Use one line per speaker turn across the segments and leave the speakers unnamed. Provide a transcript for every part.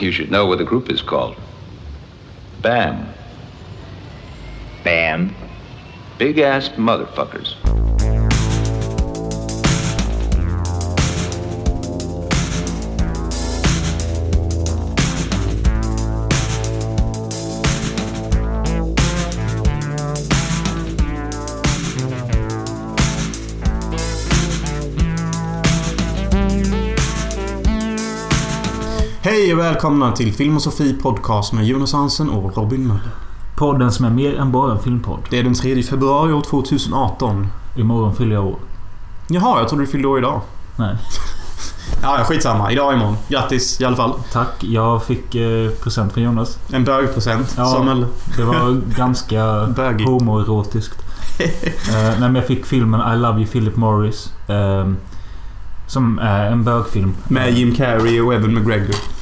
You should know what the group is called. BAM.
Bam.
Big ass motherfuckers.
Hej och välkomna till Film och Sofie Podcast med Jonas Hansen och Robin Möller.
Podden som är mer än bara en filmpodd.
Det är den 3 februari år 2018.
Imorgon fyller jag år.
Jaha, jag trodde du fyllde år idag.
Nej.
Ja, ja, skitsamma. Idag är imorgon. Grattis i alla fall.
Tack. Jag fick eh, present från Jonas.
En bögpresent.
Ja.
Som en...
Det var ganska homoerotiskt. eh, nej, men jag fick filmen I Love You Philip Morris. Eh, som är en bögfilm.
Med Jim Carrey och Evan McGregor.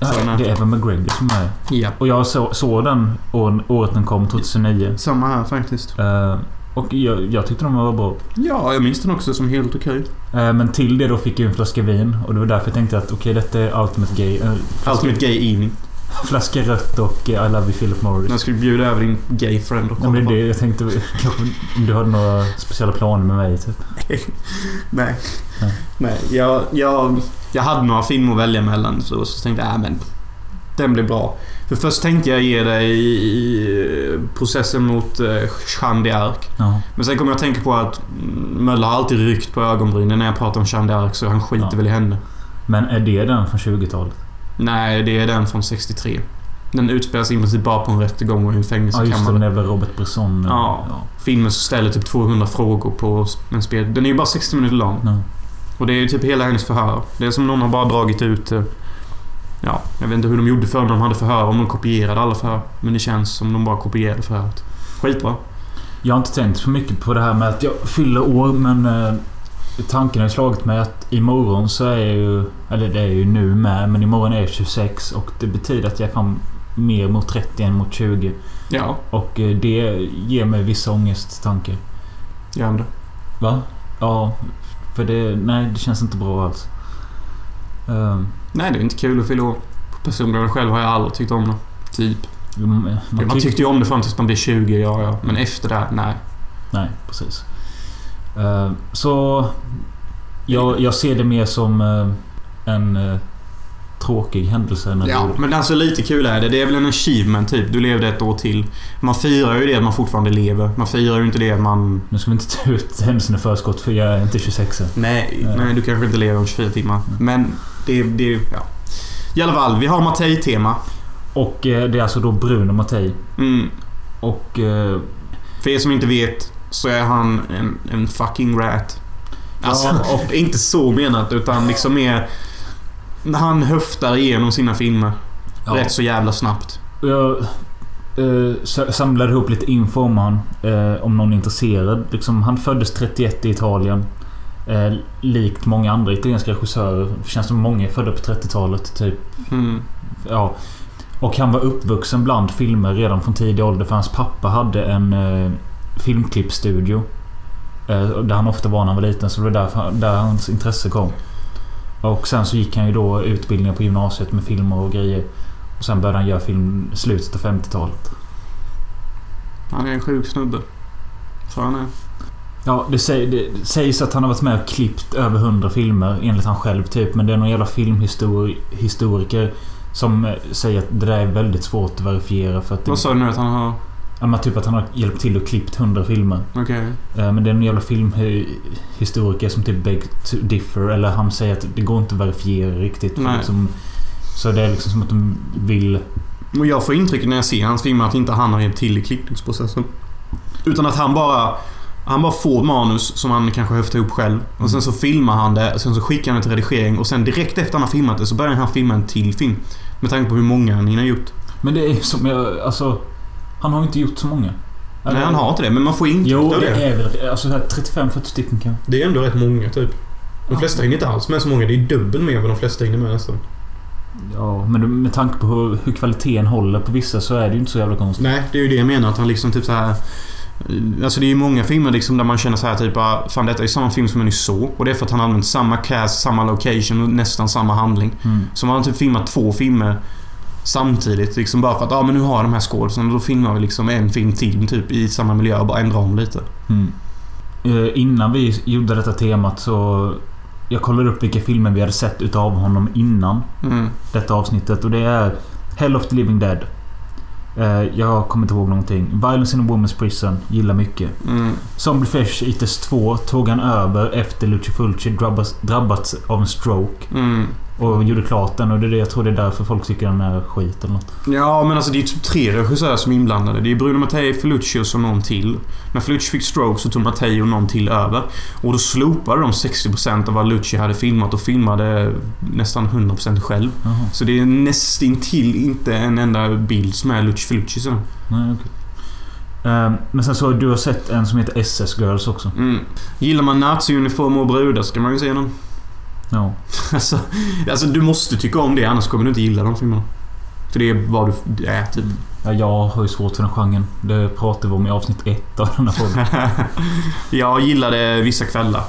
Såna.
det är Evan McGregor som är.
Ja.
Och jag så, såg den år, året den kom, 2009.
Samma här faktiskt.
Eh, och jag, jag tyckte den var bra.
Ja, jag minns den också som helt okej.
Eh, men till det då fick jag en flaska vin. Och det var därför jag tänkte att okej, detta är Ultimate Gay. Eh, flaska,
Ultimate Gay Evening.
flaska rött och eh, I Love You Philip Morris.
Jag skulle bjuda över din gay friend och
Ja, men
komma.
det är det jag tänkte. Om du hade några speciella planer med mig typ.
Nej.
Nej.
Nej. Jag, jag, jag hade några filmer att välja mellan så, så tänkte jag, äh, men den blir bra. För först tänkte jag ge dig i processen mot eh, Jeanne d'Arc.
Ja.
Men sen kom jag att tänka på att Möller har alltid ryckt på ögonbrynen när jag pratar om Jeanne d'Arc så han skiter
Ja.
väl i henne.
Men är det den från 20-talet?
Nej, det är den från 63. Den utspelar sig i princip bara på en rättegång och i en
Ja just det,
fängelsekammare.
den jävla Robert Bresson. eh,
Ja. Filmen ställer typ 200 frågor på en spel. Den är ju bara 60 minuter lång.
Ja.
Och det är ju typ hela hennes förhör. Det är som någon har bara dragit ut... eh, Ja, jag vet inte hur de gjorde förr när de hade förhör. Om de kopierade alla förhör. Men det känns som de bara kopierade förhöret. Skitbra.
Jag har inte tänkt så mycket på det här med att jag fyller år men... Eh, tanken har slagit mig att imorgon så är jag ju... Eller det är ju nu med, men imorgon är jag 26 och det betyder att jag fan mer mot 30 än mot 20.
Ja,
Och eh, det ger mig vissa ångesttankar.
gör det.
Va? Ja, för det... Nej, det känns inte bra alls. Ehm,
Nej, det är inte kul att fylla år. Personligen själv har jag aldrig tyckt om det. Typ.
man,
Man,
tyck-
tyckte ju om det fram tills man blir 20, ja, ja. Men efter det, nej.
Nej, precis. Eh, så... Jag, jag ser det mer som eh, en eh, tråkig händelse.
Ja,
du,
men alltså lite kul är det. Det är väl en achievement typ. Du levde ett år till. Man firar ju det att man fortfarande lever. Man firar ju inte det att man...
nu ska vi inte ta ut händelsen i förskott för jag är inte 26 än.
Nej,
Nej.
nej du kanske inte lever om 24 timmar. Men det, det, ja. I alla fall, vi har Mattei-tema.
Och eh, det är alltså då Bruno Mattei.
Mm.
Och... Eh,
För er som inte vet så är han en, en fucking rat. Alltså,
Ja,
och inte så menat utan liksom mer... Han höftar igenom sina filmer.
ja,
Rätt så jävla snabbt.
jag eh, samlade ihop lite info om han. Eh, om någon är intresserad. Liksom, han föddes 31 i Italien. Eh, likt många andra italienska regissörer. Det känns som många är födda på 30-talet. Typ
Mm.
Ja. Och han var uppvuxen bland filmer redan från tidig ålder för hans pappa hade en eh, filmklippstudio. Eh, där han ofta var när han var liten så det var där, där hans intresse kom. Och sen så gick han ju då utbildningar på gymnasiet med filmer och grejer. Och sen började han göra film slutet av 50-talet.
Han är en sjuk snubbe. Så han är.
Ja, det, säg, det sägs att han har varit med och klippt över 100 filmer enligt han själv typ. Men det är någon jävla filmhistoriker som eh, säger att det där är väldigt svårt att verifiera för att...
Vad sa du nu att han har...
Ja, men typ att han har hjälpt till och klippt 100 filmer.
Okej.
Eh, Men det är en jävla filmhistoriker som typ beg to differ. Eller han säger att det går inte att verifiera riktigt. Liksom, så det är liksom som att de vill...
Och jag får intrycket när jag ser hans filmer att inte han har hjälpt till i klippningsprocessen. Utan att han bara... Han bara får manus som han kanske höftar ihop själv. Och sen så filmar han det, och sen så skickar han det till redigering och sen direkt efter han har filmat det så börjar han filma en till film. Med tanke på hur många han hinner gjort.
Men det är som jag... Alltså... Han har ju inte gjort så många.
Nej, han har inte det, men man får intryck
Jo,
av
det
det.
är väl alltså så här 35-40 stycken kanske.
Det är ändå rätt många, typ. De
Ja.
flesta hinner inte alls med så många. Det är dubbelt mer än vad de flesta hinner med nästan.
Ja, men med tanke på hur, hur kvaliteten håller på vissa så är det ju inte så jävla konstigt.
Nej, det är ju det jag menar. Att han liksom typ så här Alltså det är ju många filmer liksom där man känner så här typ ah, Fan detta är samma film som jag nyss såg. Och det är för att han använt samma cast, samma location och nästan samma handling.
Mm.
Så man har typ filmat två filmer samtidigt. Liksom bara för att ah, men nu har jag de här skådespelarna. Då filmar vi liksom en film till typ i samma miljö och bara ändrar om lite.
Mm. Eh, innan vi gjorde detta temat så... Jag kollade upp vilka filmer vi hade sett utav honom innan
Mm.
detta avsnittet. Och det är Hell of the Living Dead. Eh, jag kommer inte ihåg någonting. Violence in a Woman's Prison. Gillar mycket.
Mm.
Zombie Flesh Eaters 2 tog han över efter Lucio Fulci drabbats, drabbats av en stroke.
Mm.
Och gjorde klart den och det är det, jag tror det är därför folk tycker den är skit eller något.
Ja, men alltså det är typ tre regissörer som är inblandade. Det är Bruno Mattei, Felucci och så någon till. När Felucci fick stroke så tog Mattei och någon till över. Och då slopade de 60% av vad Lucci hade filmat och filmade nästan 100% själv.
Jaha.
Så det är nästintill inte en enda bild som är Lucci Felucci sen.
Nej, okej. Eh, Men sen så du har sett en som heter SS Girls också.
Mm. Gillar man nazi-uniformer och brudar ska man ju se den.
Ja.
Alltså, alltså, du måste tycka om det annars kommer du inte gilla de filmerna. För det är vad du är, typ.
ja. Jag har ju svårt för den genren. Det pratade vi om i avsnitt ett av den här podden.
jag gillar det vissa kvällar.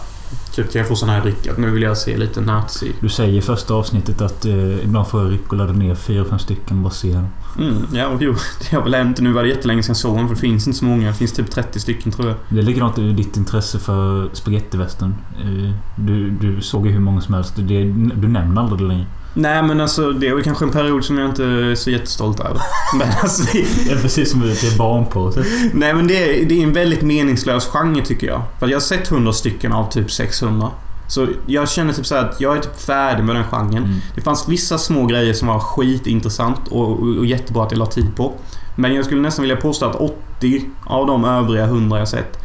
Typ kan jag få sån här dricka. Nu vill jag se lite nazi.
Du säger i första avsnittet att eh, ibland får jag ryck och ladda ner fyra, fem stycken och bara se dem.
Mm, ja, jo. Det har väl hänt. Nu var det jättelänge sedan jag såg den, för det finns inte så många. Det finns typ 30 stycken tror jag.
Det är likadant i ditt intresse för spagettivästern. Eh, Du, du såg ju hur många som helst. Det, du nämner aldrig det längre.
Nej, men alltså det är väl kanske en period som jag inte är så jättestolt över. Men alltså, det,
Det är precis som det är barn på. typ.
nej, men det är, det är en väldigt meningslös genre tycker jag. För jag har sett 100 stycken av typ 600. Så jag känner typ så här att jag är typ färdig med den genren.
Mm.
Det fanns vissa små grejer som var skitintressant och, och, och jättebra att jag la tid på. Men jag skulle nästan vilja påstå att 80 av de övriga 100 jag sett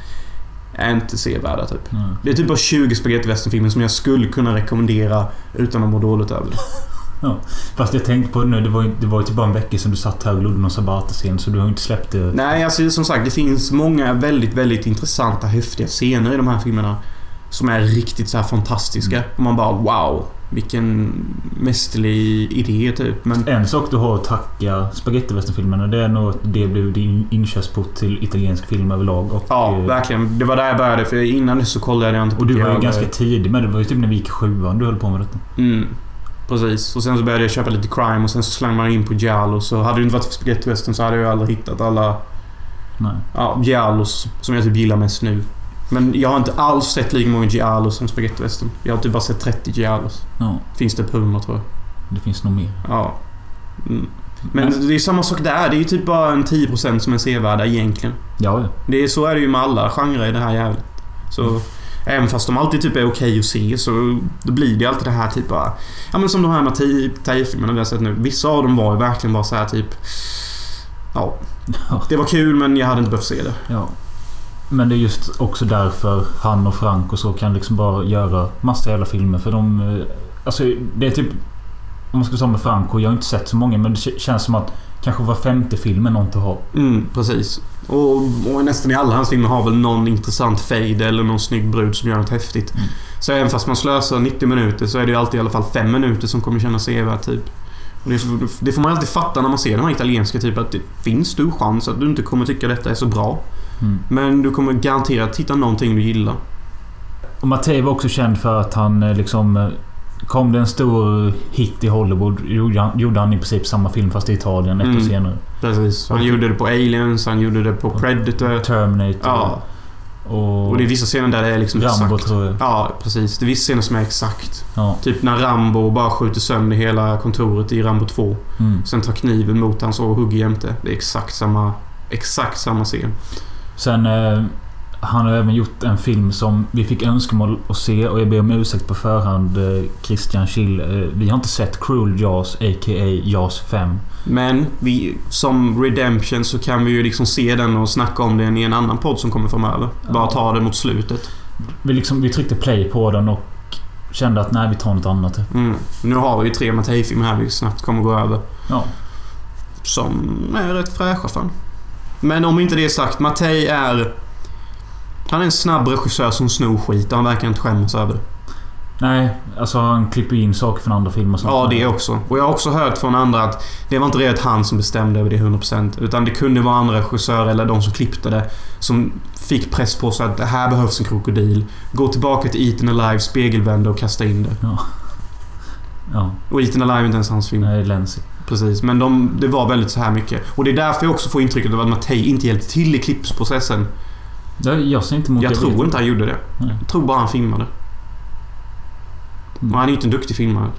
är inte sevärda typ.
Nej.
Det är typ bara 20 spagettivästernfilmer som jag skulle kunna rekommendera utan att må dåligt över det.
Fast jag tänkte på det nu. Det var ju, det var ju typ bara en vecka sedan du satt här och lodde någon Sabata-scen. Så du har inte släppt det.
Nej, alltså som sagt det finns många väldigt, väldigt intressanta, häftiga scener i de här filmerna. Som är riktigt så här fantastiska. Och man bara wow. Vilken mästerlig idé typ. Men
En sak du har att tacka spagettivästernfilmerna det är nog att det blev din inkörsport till italiensk film överlag. Och,
ja,
eh,
verkligen. Det var där jag började. För innan det så kollade jag inte på
och du var ju ganska tidig med det. Var ju typ när vi gick sjuan du höll på med detta.
Mm. Precis. Och sen så började jag köpa lite crime och sen så slängde man in på Giallo. Så hade det inte varit för spagettivästern så hade jag aldrig hittat alla
Nej.
ja, Giallos som jag typ gillar mest nu. Men jag har inte alls sett lika många Giallos som spagettivästern. Jag har typ bara sett 30 Giallos.
Ja,
Finns det på 100 tror jag.
det finns nog mer.
Ja. Mm. Men det är samma sak där. Det är ju typ bara en 10% som är sevärda egentligen.
Ja, ja.
Det är, så är det ju med alla genrer i det här jävligt. Så... Även fast de alltid typ är okej att se så då blir det alltid det här typ bara... Ja men som de här Mattei-filmerna vi har sett nu. Vissa av dem var ju verkligen bara så här typ... Ja. Det var kul men jag hade inte behövt se det.
Ja. Men det är just också därför han och Frank och så kan liksom bara göra massa jävla filmer. För de... eh, Alltså det är typ... Om man ska säga med Franco, jag har inte sett så många men det känns som att kanske var femte film är någon att ha.
Mm, precis. Och, och nästan i alla hans filmer har väl någon intressant fade eller någon snygg brud som gör något häftigt.
Mm.
Så även fast man slösar 90 minuter så är det ju alltid i alla fall 5 minuter som kommer kännas sevärt typ. Det, det får man alltid fatta när man ser de här italienska typ att det finns stor chans att du inte kommer tycka detta är så bra.
Mm.
Men du kommer garanterat hitta någonting du gillar.
Och Mattei var också känd för att han eh, liksom... eh, Kom det en stor hit i Hollywood gjorde han, gjorde han i princip samma film fast i Italien ett år
Mm.
senare.
Precis. Han
Och-
gjorde det på Aliens, han gjorde det på Predator.
Terminator.
Ja.
Och...
Och det är vissa scener där det är liksom
Rambo
exakt.
tror jag.
Ja, precis. Det är vissa scener som är exakt.
Ja.
Typ när Rambo bara skjuter sönder hela kontoret i Rambo 2.
Mm.
Sen tar kniven mot hans och hugger jämte. Det är exakt samma... Exakt samma scen.
Sen... Eh, han har även gjort en film som vi fick önskemål att se och jag ber om ursäkt på förhand eh, Christian Schill. Eh, vi har inte sett Cruel Jaws, a.k.a. Jaws 5.
Men vi, som Redemption så kan vi ju liksom se den och snacka om den i en annan podd som kommer framöver. Bara
Ja.
ta det mot slutet.
Vi, liksom, vi tryckte play på den och kände att nej, vi tar något annat.
Mm. Nu har vi ju tre Mattei-filmer här vi snabbt kommer gå över.
Ja.
Som är rätt fräscha fan. Men om inte det är sagt, Mattei är... Han är en snabb regissör som snor skit och han verkar inte skämmas över det.
Nej, alltså han klipper in saker från andra filmer. sånt
Ja, det också. Och jag har också hört från andra att det var inte riktigt han som bestämde över det 100%. Utan det kunde vara andra regissörer eller de som klippte det. Som fick press på sig att det här behövs en krokodil. Gå tillbaka till Eaten Alive, spegelvända och kasta in det.
Ja,
Och Eaten Alive är inte ens hans film.
nej, Lenzi.
Precis. Men de, det var väldigt så här mycket. Och det är därför jag också får intrycket av att Mattei inte hjälpte till i klippsprocessen.
Jag, ser inte emot
Jag
det.
tror inte han gjorde det.
Nej.
Jag tror bara han filmade.
Mm.
Och han är ju inte en duktig filmare.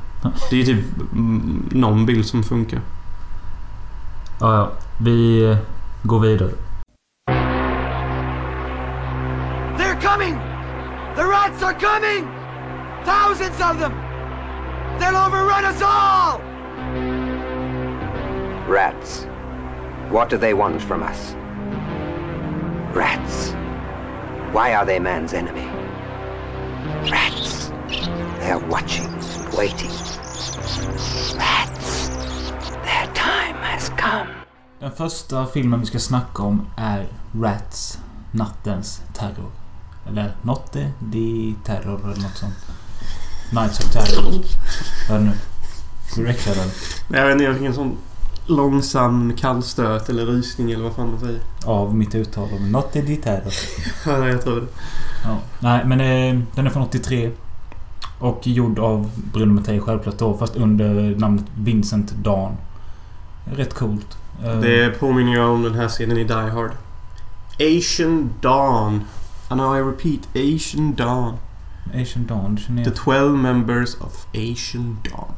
Det är ju typ mm, någon bild som funkar.
Ja, ja. Vi går vidare.
They're coming! The rats are coming! Thousands of them! They'll overrun us all!
Rats. What do they want from us? Rats. Why are they man's enemy? Rats. They are watching, waiting. Rats. Their time has come.
Den första filmen vi ska snacka om är Rats. Nattens terror. Eller Notte di Terror eller något sånt. Nights of Terror. Det nu? Directad den.
Jag vet inte, jag fick en sån långsam kallstöt eller rysning eller vad fan man säger.
Av mitt uttal av Notte di Terror.
Ja, jag tror det.
Ja. Nej, men eh, den är från 83. Och gjord av Bruno Mattei självklart då. Fast under namnet Vincent Dawn. Rätt coolt. Eh,
Det påminner ju om den här scenen i Die Hard. Asian Dawn. And I repeat, Asian Dawn.
Asian Dawn,
The
jag.
12 members of Asian Dawn.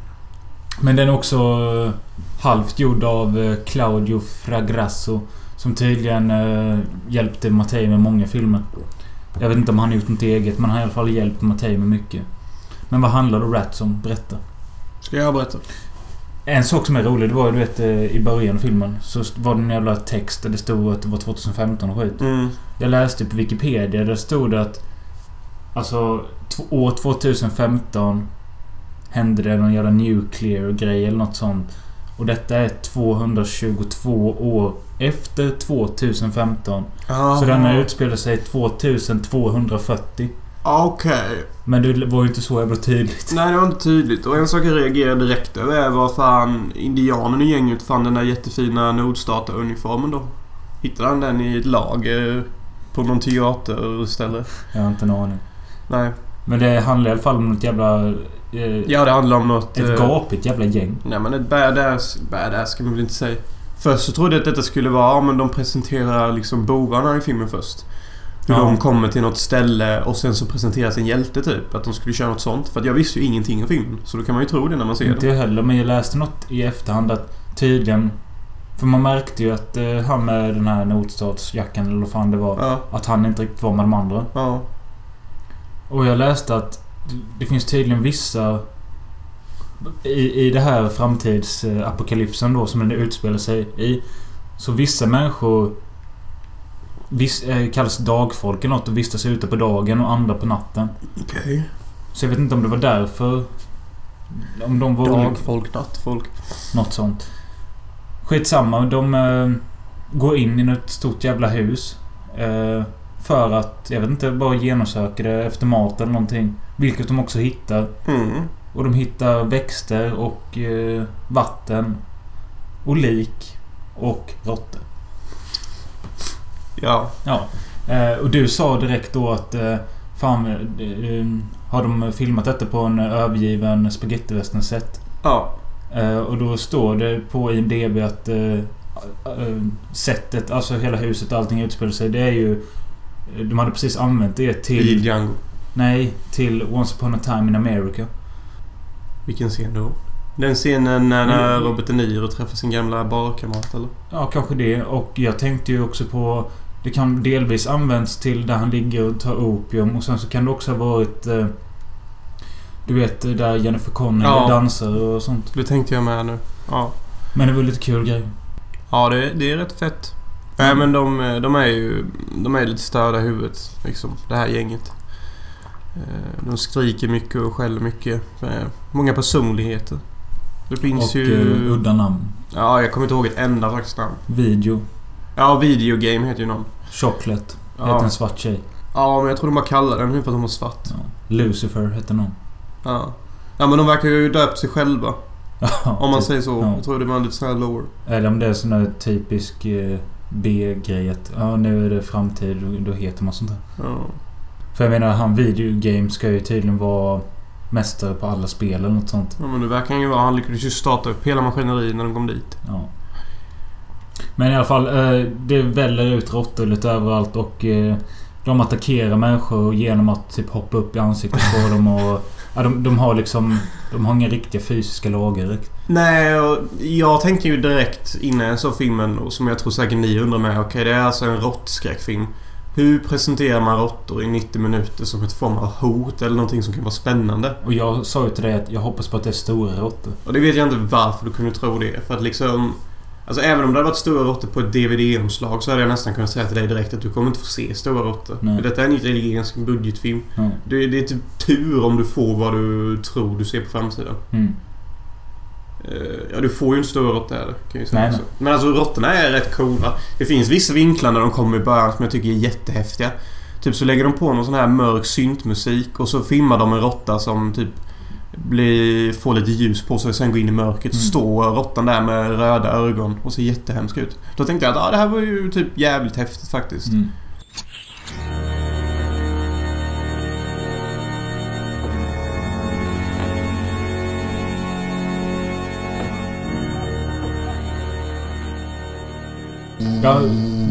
Men den är också halvt gjord av eh, Claudio Fragrasso. Som tydligen eh, hjälpte Mattei med många filmer. Jag vet inte om han gjort något eget, men han har i alla fall hjälpt Mattei med mycket. Men vad handlar då Rats om? Berätta.
Ska jag berätta?
En sak som är rolig, det var ju du vet eh, i början av filmen så var det en jävla text där det stod att det var 2015 och skit.
Mm.
Jag läste på Wikipedia, där stod det att... Alltså, år 2015 hände det någon jävla nuclear grej eller något sånt. Och detta är 222 år efter 2015. Så denna utspelar sig 2240.
Okej.
Men det var ju inte så jävla tydligt.
Nej, det var inte tydligt. Och en sak jag reagerade direkt över är vad fan indianen i gänget fann den där jättefina Nordstarta-uniformen då. Hittade han den i ett lager på någon teaterställe?
Jag har inte en aning.
Nej.
Men det handlar i alla fall om något jävla... Eh,
Ja, det handlar om något...
ett
eh,
gapigt jävla gäng.
Nej men ett badass... Badass ska man väl inte säga. Först så trodde jag att detta skulle vara... Ja, men de presenterar liksom bovarna i filmen först. Hur
Ja.
de kommer till något ställe och sen så presenteras en hjälte typ. Att de skulle köra något sånt. För att jag visste ju ingenting om filmen. Så då kan man ju tro det när man ser
Inte
det.
jag heller, men jag läste något i efterhand att tydligen... För man märkte ju att eh, han med den här nordstatsjackan eller vad fan det var.
Ja,
Att han inte riktigt var med de andra.
ja.
Och jag läste att det finns tydligen vissa... I, i det här framtidsapokalypsen då som den utspelar sig i. Så vissa människor... Viss, eh, kallas dagfolk eller något och vistas ute på dagen och andra på natten.
Okej.
Så jag vet inte om det var därför... Om de var...
Dagfolk, nattfolk.
Något sånt. Skitsamma. De eh, går in i något stort jävla hus. Eh, för att, jag vet inte, bara genomsöka det efter mat eller någonting. Vilket de också hittar.
Mm.
Och de hittar växter och eh, vatten. Och lik. Och råttor.
Ja.
Ja. Eh, och du sa direkt då att... Eh, fan, eh, har de filmat detta på en övergiven spagettivästern-set?
Ja.
Eh, och då står det på IMDB att eh, eh, sättet, alltså hela huset och allting utspelar sig. Det är ju... De hade precis använt det
I
till...
Django.
Nej, till Once upon a time in America.
Vilken scen då? Den scenen när,
Mm.
Robert De Niro träffar sin gamla barkamrat eller?
Ja, kanske det. Och jag tänkte ju också på... Det kan delvis används till där han ligger och tar opium. Och sen så kan det också ha varit... Eh, du vet, där Jennifer Connelly
Ja.
dansar och sånt.
Det tänkte jag med nu. Ja.
Men det var lite kul grej.
Ja, det, det är rätt fett. Nej men de, de är ju... De är lite störda i huvudet. Liksom. Det här gänget. Eh, De skriker mycket och skäller mycket. Eh, Många personligheter. Det finns
och
ju...
eh, udda namn.
Ja, jag kommer inte ihåg ett enda faktiskt namn.
Video.
Ja, Videogame heter ju någon.
Chocolate. Heter
Ja.
en svart tjej.
ja, men jag tror de bara kallar den för att de var svart.
Ja. Lucifer hette någon.
Ja. Ja men de verkar ju döpt sig själva. Om man
typ.
säger så.
Ja.
Jag tror det var lite sån här lore.
Eller om det är sån där typisk eh, B-grej att ja, nu är det framtid och då heter man sånt här.
Ja.
För jag menar, han videogame ska ju tydligen vara mästare på alla spel eller något sånt.
ja men det verkar ju vara. Han lyckades ju starta upp hela maskineriet när de kom dit.
Ja. Men i alla fall, eh, det väller ut råttor lite överallt och eh, de attackerar människor genom att typ hoppa upp i ansiktet på dem och... Ja, de, de har liksom... De har inga riktiga fysiska lager.
Nej, och jag tänkte ju direkt innan jag såg filmen och som jag tror säkert ni undrar med. Okej, det är alltså en råttskräckfilm. Hur presenterar man råttor i 90 minuter som ett form av hot eller någonting som kan vara spännande?
Och jag sa ju till dig att jag hoppas på att det är stora råttor.
Och det vet jag inte varför du kunde tro det. För att liksom... Alltså även om det hade varit stora råttor på ett DVD-omslag så hade jag nästan kunnat säga till dig direkt att du kommer inte få se stora råttor.
Nej.
Detta är en italiensk budgetfilm.
Ja.
Det, det är typ tur om du får vad du tror du ser på framsidan.
Mm.
Eh, Ja, du får ju inte stora råttor heller. Kan jag säga
Nej,
också. Men alltså råttorna är rätt coola. Det finns vissa vinklar när de kommer i början som jag tycker är jättehäftiga. Typ så lägger de på någon sån här mörk syntmusik och så filmar de en råtta som typ blir, får lite ljus på sig och sen går in i mörkret.
Mm.
står råttan där med röda ögon och ser jättehemsk ut. Då tänkte jag att ah, det här var ju typ jävligt häftigt faktiskt.
Mm. Ja,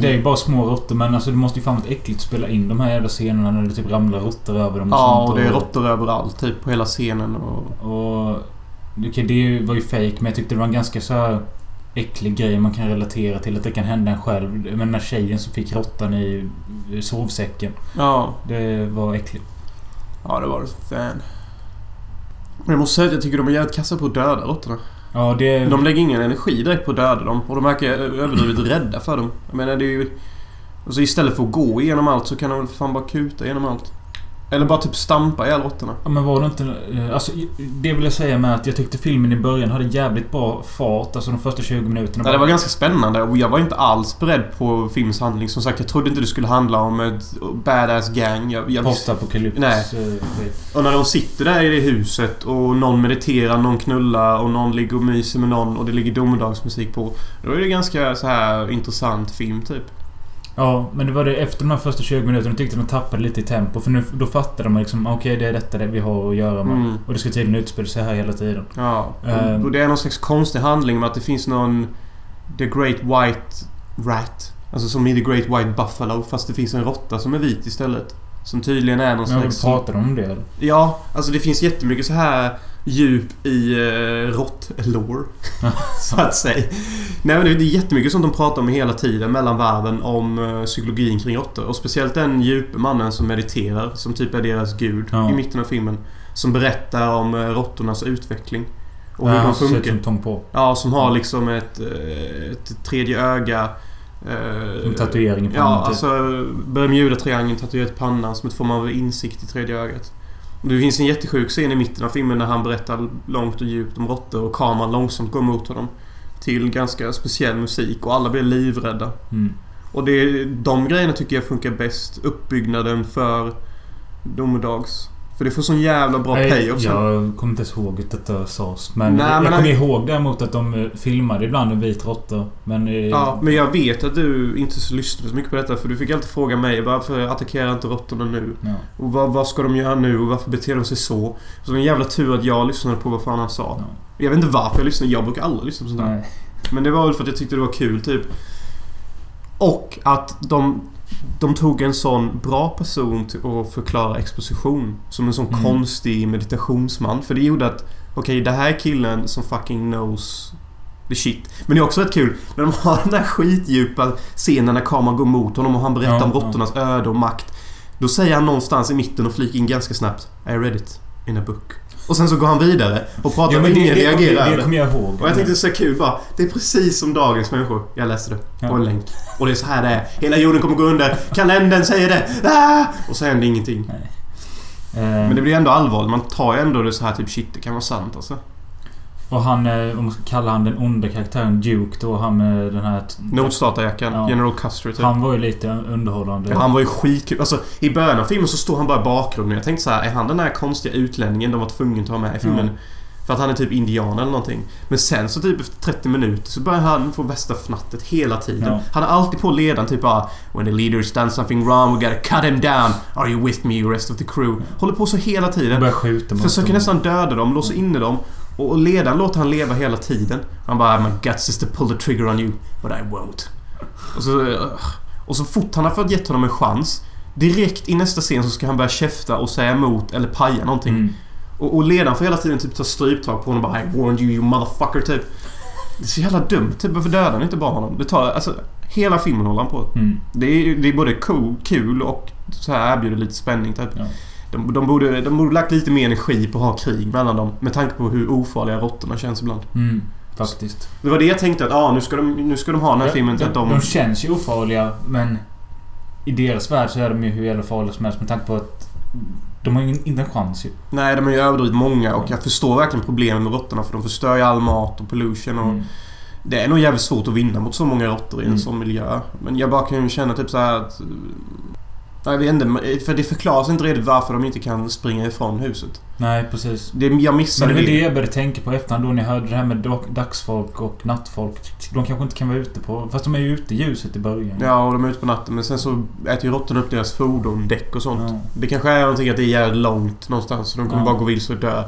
det är ju bara små råttor men alltså det måste ju fan vara äckligt att spela in de här jävla scenerna när det typ ramlar råttor över dem och
Ja,
sånt.
och det är råttor överallt typ på hela scenen. Och...
Och... Okej, det var ju fake men jag tyckte det var en ganska så här äcklig grej man kan relatera till att det kan hända en själv. Men den här tjejen som fick råttan i sovsäcken.
Ja,
Det var äckligt.
ja det var det fan. Men jag måste säga att jag tycker de är jävligt kassa på att döda råttorna.
Ja, det...
De lägger ingen energi direkt på att döda dem och de verkar överdrivet rädda för dem. Jag menar det är ju... Alltså istället för att gå igenom allt så kan de väl fan bara kuta igenom allt. Eller bara typ stampa ihjäl råttorna.
Ja, men var det inte... eh, Alltså, det vill jag säga med att jag tyckte filmen i början hade jävligt bra fart. Alltså de första 20 minuterna.
Nej, det var ganska spännande och jag var inte alls beredd på filmens handling. Som sagt, jag trodde inte det skulle handla om ett badass gang. Jag, jag.
Postapokalyps.
Nej.
eh.
Och när de sitter där i det huset och någon mediterar, någon knullar och någon ligger och myser med någon och det ligger domedagsmusik på. Då är det ganska så här intressant film typ.
Ja, men det var det efter de här första 20 minuterna tyckte de tappade lite i tempo. För nu, då fattade man liksom okej det är detta det vi har att göra med.
Mm.
Och det ska tydligen utspela sig här hela tiden.
Ja.
Ehm.
Och det är någon slags konstig handling med att det finns någon... The Great White Rat. Alltså som i The Great White Buffalo fast det finns en råtta som är vit istället. Som tydligen är någon
Men
slags...
pratade de om det eller?
Ja, alltså det finns jättemycket så här djup i uh, rått-lore. så att säga. Nej men det är jättemycket sånt de pratar om hela tiden mellan varven om uh, psykologin kring råttor. Och speciellt den djupe mannen som mediterar, som typ är deras gud
Ja.
i mitten av filmen. Som berättar om uh, råttornas utveckling. Och hur
Ja,
de funkar.
som Tom på.
Ja, som har liksom ett, eh, ett tredje öga. eh,
En tatuering i pannan
Ja,
typ.
alltså Bermuda-triangeln tatuerat i pannan som ett form av insikt i tredje ögat. Det finns en jättesjuk scen i mitten av filmen när han berättar långt och djupt om råttor och kameran långsamt går mot honom. Till ganska speciell musik och alla blir livrädda.
Mm.
Och det, de grejerna tycker jag funkar bäst. Uppbyggnaden för domedags. För det får sån jävla bra
Nej,
payoff sen.
Jag kommer inte ens ihåg att detta sades. Men
Nej,
jag
men-
kommer ihåg däremot att de eh, filmade ibland en vit råtta. Men... eh,
Ja, men jag vet att du inte så lyssnade så mycket på detta för du fick alltid fråga mig varför attackerar inte råttorna nu?
ja.
Och vad, vad ska de göra nu och varför beter de sig så? Så en jävla tur att jag lyssnade på vad fan han sa.
Ja.
Jag vet inte varför jag lyssnade. Jag brukar aldrig lyssna på sånt där. Men det var väl för att jag tyckte det var kul typ. Och att de, de tog en sån bra person till att förklara exposition. Som en sån
Mm.
konstig meditationsman. För det gjorde att Okej, det här är killen som fucking knows the shit. Men det är också rätt kul när de har den där skitdjupa scenen när kameran går mot honom och han berättar
Ja,
om
ja.
råttornas öde och makt. Då säger han någonstans i mitten och flikar in ganska snabbt I read it in a book. Och sen så går han vidare och pratar
Ja,
och ingen
det,
reagerar
det, det kommer jag ihåg.
och jag tänkte så kul bara. Det är precis som dagens människor. Jag läste det
Ja.
på en länk. Och det är så här det är. Hela jorden kommer gå under. Kalendern säger det. Ah! Och så händer ingenting.
Eh,
Men det blir ändå allvarligt. Man tar ju ändå det så här typ shit, det kan vara sant alltså.
Och han, eh, om man ska kalla han den onda karaktären Duke då, han med den här...
Notstatarjackan.
Ja.
General Custer typ.
Han var ju lite underhållande.
Ja, han var ju skitkul. Alltså, I början av filmen så står han bara i bakgrunden. Jag tänkte så här, är han den där konstiga utlänningen de var tvungna att ta med i filmen?
Ja.
För att han är typ indian eller någonting. Men sen så typ efter 30 minuter så börjar han få värsta fnattet hela tiden.
Ja.
Han är alltid på ledaren typ bara When the leader's done something wrong we gotta cut him down. Are you with me you rest of the crew? Håller på så hela tiden.
Börjar skjuta mot
Försöker
dem.
nästan döda dem, låser inne dem. Och ledaren låter han leva hela tiden. Han bara My guts is to pull the trigger on you, but I won't. Och så, och så fort han har fått gett honom en chans. Direkt i nästa scen så ska han börja käfta och säga emot eller paja någonting.
Mm.
Och, och ledaren får hela tiden typ ta stryptag på honom och bara I warned you you motherfucker typ. Det är så jävla dumt. Typ varför dödar han inte bara honom? Det tar, alltså, hela filmen håller han på.
Mm.
Det är, det är både cool, kul och så här erbjuder lite spänning typ.
Ja.
De, de, borde, de borde lagt lite mer energi på att ha krig mellan dem. Med tanke på hur ofarliga råttorna känns ibland.
Mm. Faktiskt.
Det var det jag tänkte att ah, nu, ska de, nu ska de ha den här filmen till
de,
att de...
de känns ju ofarliga, men... I deras värld så är de ju hur jävla farliga som helst med tanke på att... De har ju inte en chans ju.
Nej, de har ju överdrivit många och jag förstår verkligen problemen med råttorna för de förstör ju all mat och pollution och...
Mm.
Det är nog jävligt svårt att vinna mot så många råttor i en
Mm.
sån miljö. Men jag bara kan ju känna typ så här att... Jag vet inte, för det förklaras inte riktigt varför de inte kan springa ifrån huset.
Nej, precis.
Det, jag
Men
missade
det var det jag började tänka på efterhand då när jag hörde det här med dag- dagsfolk och nattfolk. De kanske inte kan vara ute på... Fast de är ju ute i ljuset i början.
Ja, och de är ute på natten. Men sen så äter ju råttorna upp deras fordon, däck och sånt.
Ja.
Det kanske är någonting att det är jävligt långt någonstans. Så de kommer
Ja.
bara gå vilse och dö.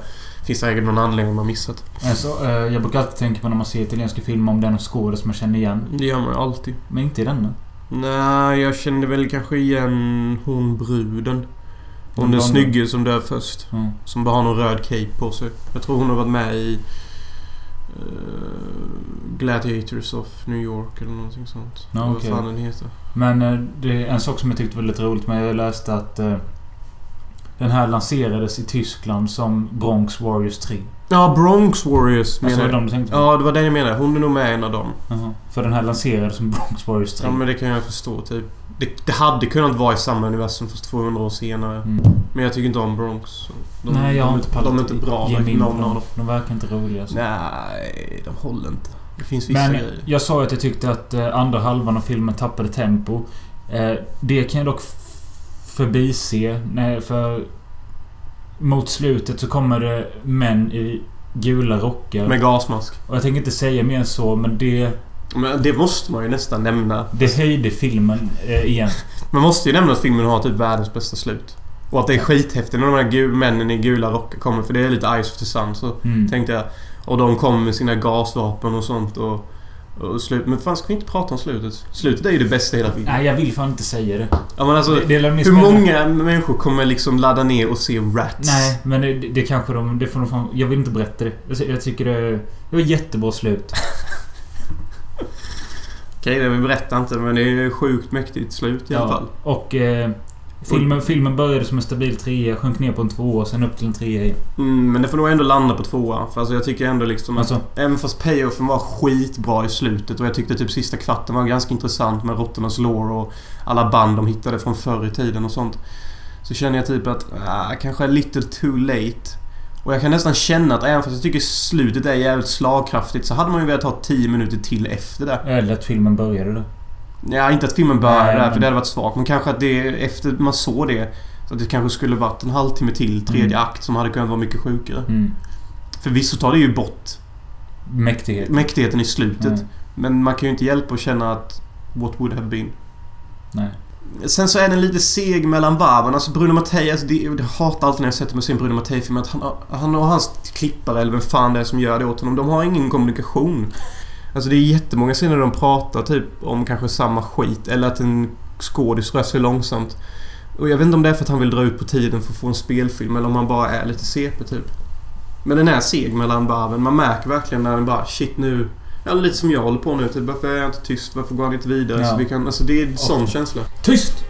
Finns säkert någon anledning man missat.
Alltså, eh, jag brukar alltid tänka på när man ser italienska filmer om det är någon skådis man känner igen.
Det gör man ju alltid.
Men inte i denna.
Nej, jag kände väl kanske igen hon bruden. Hon den snygge som dör först.
Ja.
Som bara har någon röd cape på sig. Jag tror hon har varit med i... eh, Gladiators of New York eller någonting sånt.
Ja,
Vad fan den heter.
Men eh, det är en sak som jag tyckte var lite roligt med. Jag läste att eh, den här lanserades i Tyskland som Bronx Warriors 3.
Ja, Bronx Warriors
Alltså
menar
var
jag.
de du tänkte på?
Ja, det var den jag menade. Hon är nog med i en av dem.
Jaha. För den här lanserades som Bronx Warriors 3.
Ja, men det kan jag förstå typ. Det, det hade kunnat vara i samma universum fast 200 år senare.
Mm.
Men jag tycker inte om Bronx. De,
Nej, jag har
de,
inte pallat.
De är inte bra. Någon av
dem. De verkar inte roliga. Så.
Nej, de håller inte. Det finns vissa
Men
grejer.
jag sa att jag tyckte att eh, andra halvan av filmen tappade tempo. Eh, det kan jag dock förbise. För... Mot slutet så kommer det män i gula rockar.
Med gasmask.
Och jag tänker inte säga mer än så, men det...
Men det måste man ju nästan nämna.
Det höjde filmen eh, igen.
Man måste ju nämna att filmen har typ världens bästa slut. Och att det är skithäftigt när de här männen i gula rockar kommer. För det är lite Ice of the Sun. Så
Mm.
tänkte jag. Och de kommer med sina gasvapen och sånt. Och, och slut. Men fan ska vi inte prata om slutet? Slutet är ju det bästa i hela filmen.
Nej, jag vill fan inte säga det.
Ja, men alltså,
det, det
hur många människor kommer liksom ladda ner och se Rats?
Nej, men det, det kanske de... Det får de fan, jag vill inte berätta det. Jag, jag tycker det... Det var jättebra slut.
Okej, det vi berättar inte men det är sjukt mäktigt slut i alla fall.
Och... Eh, filmen, filmen började som en stabil trea, sjönk ner på en tvåa, sen upp till en trea igen.
Mm, men det får nog ändå landa på tvåa. För alltså jag tycker ändå liksom att...
Alltså,
Även fast payoffen var skitbra i slutet och jag tyckte typ sista kvarten var ganska intressant med råttornas lore och alla band de hittade från förr i tiden och sånt. Så känner jag typ att, ah, kanske a little too late. Och jag kan nästan känna att även fast jag tycker slutet är jävligt slagkraftigt så hade man ju velat ha 10 minuter till efter det.
eller att filmen började där.
Ja, inte att filmen börjar
Nej,
där för det hade varit svagt. Men kanske att det efter man såg det så att det kanske skulle varit en halvtimme till, tredje
Mm.
akt som hade kunnat vara mycket sjukare.
Mm.
Förvisso tar det ju bort
Mäktighet.
mäktigheten i slutet.
Mm.
Men man kan ju inte hjälpa att känna att what would have been.
Nej.
Sen så är den lite seg mellan varven. Alltså Bruno Mattei, alltså det, jag hatar alltid när jag sätter mig och ser en Bruno Mattei-film att han, han och hans klippare, eller vem fan det är som gör det åt honom, de har ingen kommunikation. Alltså det är jättemånga scener där de pratar typ om kanske samma skit eller att en skådis rör sig långsamt. Och jag vet inte om det är för att han vill dra ut på tiden för att få en spelfilm eller om han bara är lite CP typ. Men den är seg mellan varven. Man märker verkligen när den bara shit nu... Ja, lite som jag håller på nu. Typ, varför är jag inte tyst? Varför går han inte vidare?
Ja.
Så vi kan, alltså det är en sån känsla.
Tyst!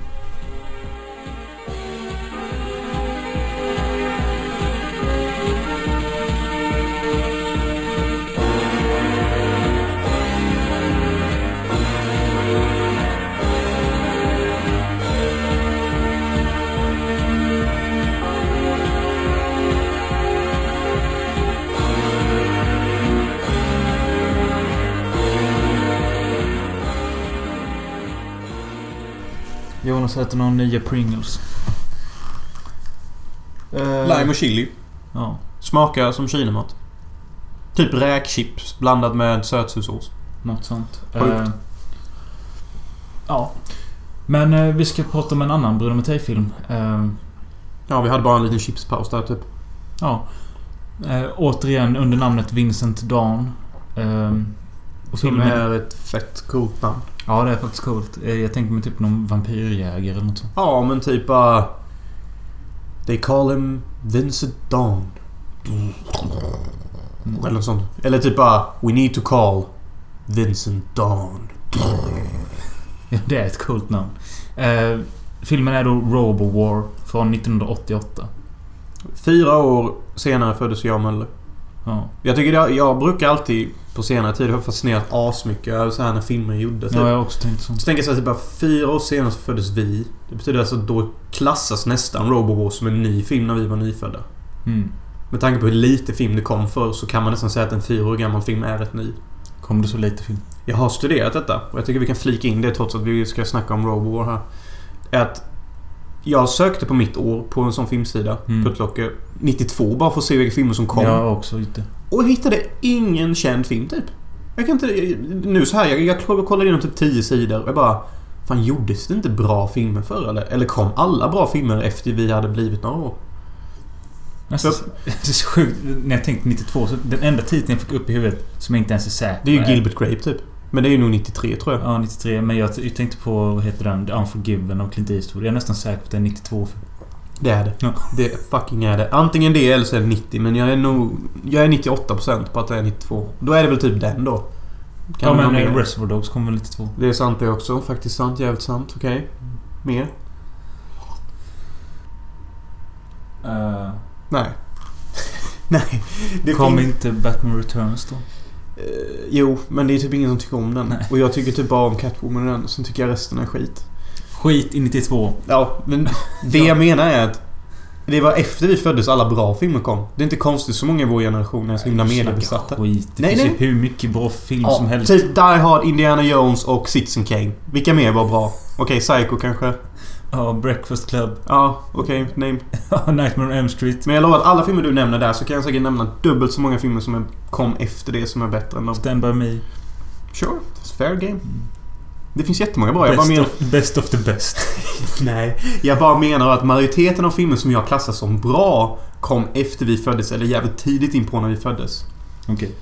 Jonas äter några nya Pringles. Eh,
Lime och chili.
Ja,
Smakar som kinamat. Typ räkchips blandat med sötsursås.
något sånt. Eh, ja. Men eh, vi ska prata om en annan Bruno Mattei-film. Eh,
Ja, vi hade bara en liten chipspaus där typ.
ja. Eh, återigen under namnet Vincent Dawn. Eh, och
Som
filmen
är ett fett coolt namn.
Ja, det är faktiskt coolt. Eh, Jag tänker mig typ någon vampyrjägare eller något sånt.
Ja, men typ bara... they call him Vincent Dawn. Eller något sånt. Eller typ bara We need to call Vincent Dawn.
Ja, det är ett coolt namn. Eh, filmen är då Robo-War från 1988.
Fyra år senare föddes jag Möller.
Ja.
Jag tycker det, jag brukar alltid på senare tid ha fascinerat asmycket över så här när filmer gjordes.
ja, jag har också tänkt sånt.
Så tänker jag så här, typ bara fyra år senare så föddes vi. Det betyder alltså att då klassas nästan Robowar som en ny film när vi var nyfödda.
Mm.
Med tanke på hur lite film det kom för så kan man nästan säga att en fyra år gammal film är rätt ny.
Kom det så lite film?
Jag har studerat detta och jag tycker vi kan flika in det trots att vi ska snacka om Robowar här. Är att jag sökte på mitt år på en sån filmsida,
Mm.
Puttlocker, 92 bara för att se vilka filmer som kom.
Jag har också lite.
Och hittade ingen känd film typ. Jag kan inte... Nu så här, jag, jag kollade igenom typ 10 sidor och jag bara... Fan gjordes det inte bra filmer förr eller? Eller kom alla bra filmer efter vi hade blivit några år?
Nästan, det är så sjukt. När jag tänkte 92 så den enda titeln jag fick upp i huvudet som jag inte ens är säker
Det är ju Gilbert Grape typ. Men det är ju nog 93 tror jag.
Ja, 93. Men jag, jag tänkte på, vad heter den? The Unforgiven av Clint Eastwood. Jag är nästan säker på att det är 92.
Det är det.
Ja.
Det fucking är det. Antingen det eller så är det 90 men jag är nog... Jag är 98% på att det är 92. Då är det väl typ den då. Kan
ja, men? Reservoir Dogs kom väl 92?
Det är sant det också. Faktiskt sant. Jävligt sant. Okej. Mer?
Uh,
Nej. Nej. Det
kom
finns-
inte Batman Returns då?
Eh, jo, men det är typ ingen som tycker om den.
Nej.
Och jag tycker typ bara om Catwoman i den. Sen tycker jag resten är skit.
Skit i 92.
Ja, men det jag menar är att det var efter vi föddes alla bra filmer kom. Det är inte konstigt så många i vår generation är så himla mediebesatta.
Skit. Det
Nej,
finns
nej.
ju hur mycket bra film
Ja,
som helst.
typ Die Hard, Indiana Jones och Citizen Kane. Vilka mer var bra? Okej, Psycho kanske?
Ja, Breakfast Club.
Ja, okej, name.
Nightmare on Elm Street.
Men jag lovar att alla filmer du nämner där så kan jag säkert nämna dubbelt så många filmer som kom efter det som är bättre än dem.
Stand By Me.
Sure, it's fair game. Det finns jättemånga bra. Jag bara
Best,
menar...
of, best of the best.
Nej. Jag bara menar att majoriteten av filmer som jag klassar som bra kom efter vi föddes eller jävligt tidigt in på när vi föddes.
Okej.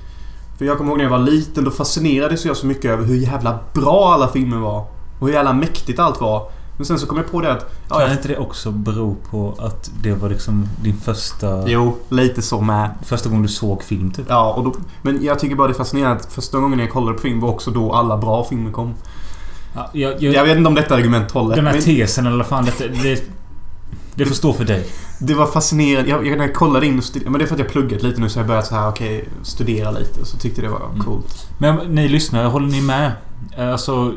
För jag kommer ihåg när jag var liten, då fascinerades jag så mycket över hur jävla bra alla filmer var. Och hur jävla mäktigt allt var. Men sen så kom jag på det att... Ja,
Kan
jag,
inte det också bero på att det var liksom din första...
jo, lite så med.
Första gången du såg film typ?
Ja, och då, men jag tycker bara det är fascinerande att första gången jag kollade på film var också då alla bra filmer kom.
Ja, jag, jag,
Jag vet inte om detta argument håller.
den här
men
tesen eller fan det, det, det får stå för dig.
det var fascinerande. Jag, jag, när jag kollade in och studerade, Men det är för att jag pluggat lite nu så jag börjat så här, okej, studera lite. Så tyckte det var
Mm.
coolt.
Men ni lyssnare, håller ni med? Eh, Alltså...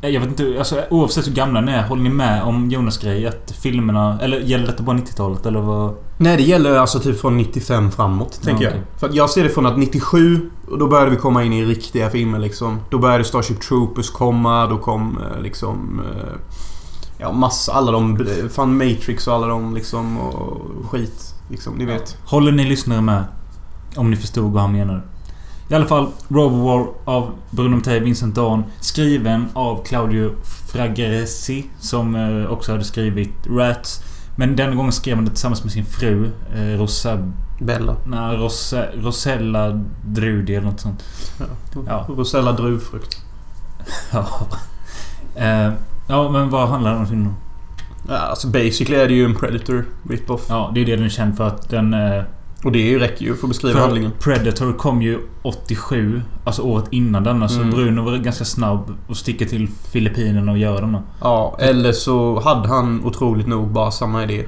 eh, Jag vet inte, alltså oavsett hur gamla ni är, håller ni med om Jonas grej? Att filmerna... Eller gäller detta bara 90-talet eller vad?
Nej, det gäller alltså typ från 95 framåt, tänker
okej.
jag. För att jag ser det från att 97, och då började vi komma in i riktiga filmer liksom. Då började Starship Troopers komma, då kom eh, liksom... eh, Ja, massa, alla de... Fan Matrix och alla de liksom och skit. Liksom, ni vet.
Håller ni lyssnare med? Om ni förstod vad han menar. I alla fall, Robowar av Bruno Mattei, Vincent Dawn. Skriven av Claudio Fragresi. Som eh, också hade skrivit Rats. Men denna gången skrev han det tillsammans med sin fru. Eh, Rosa...
Bella.
Nej, Rosa, Rosella Drudi eller något sånt. Ja.
Rosella druvfrukt.
Ja. Eh, ja, men vad handlar den om?
Ja, alltså basically är det ju en Predator rip-off.
Ja, det är det den är känd för att den... Eh,
Och det räcker ju för att beskriva handlingen.
Predator kom ju 87. Alltså året innan denna. Så
Mm.
Bruno var ganska snabb och sticka till Filippinerna och göra denna.
Ja, eller så hade han otroligt nog bara samma idé.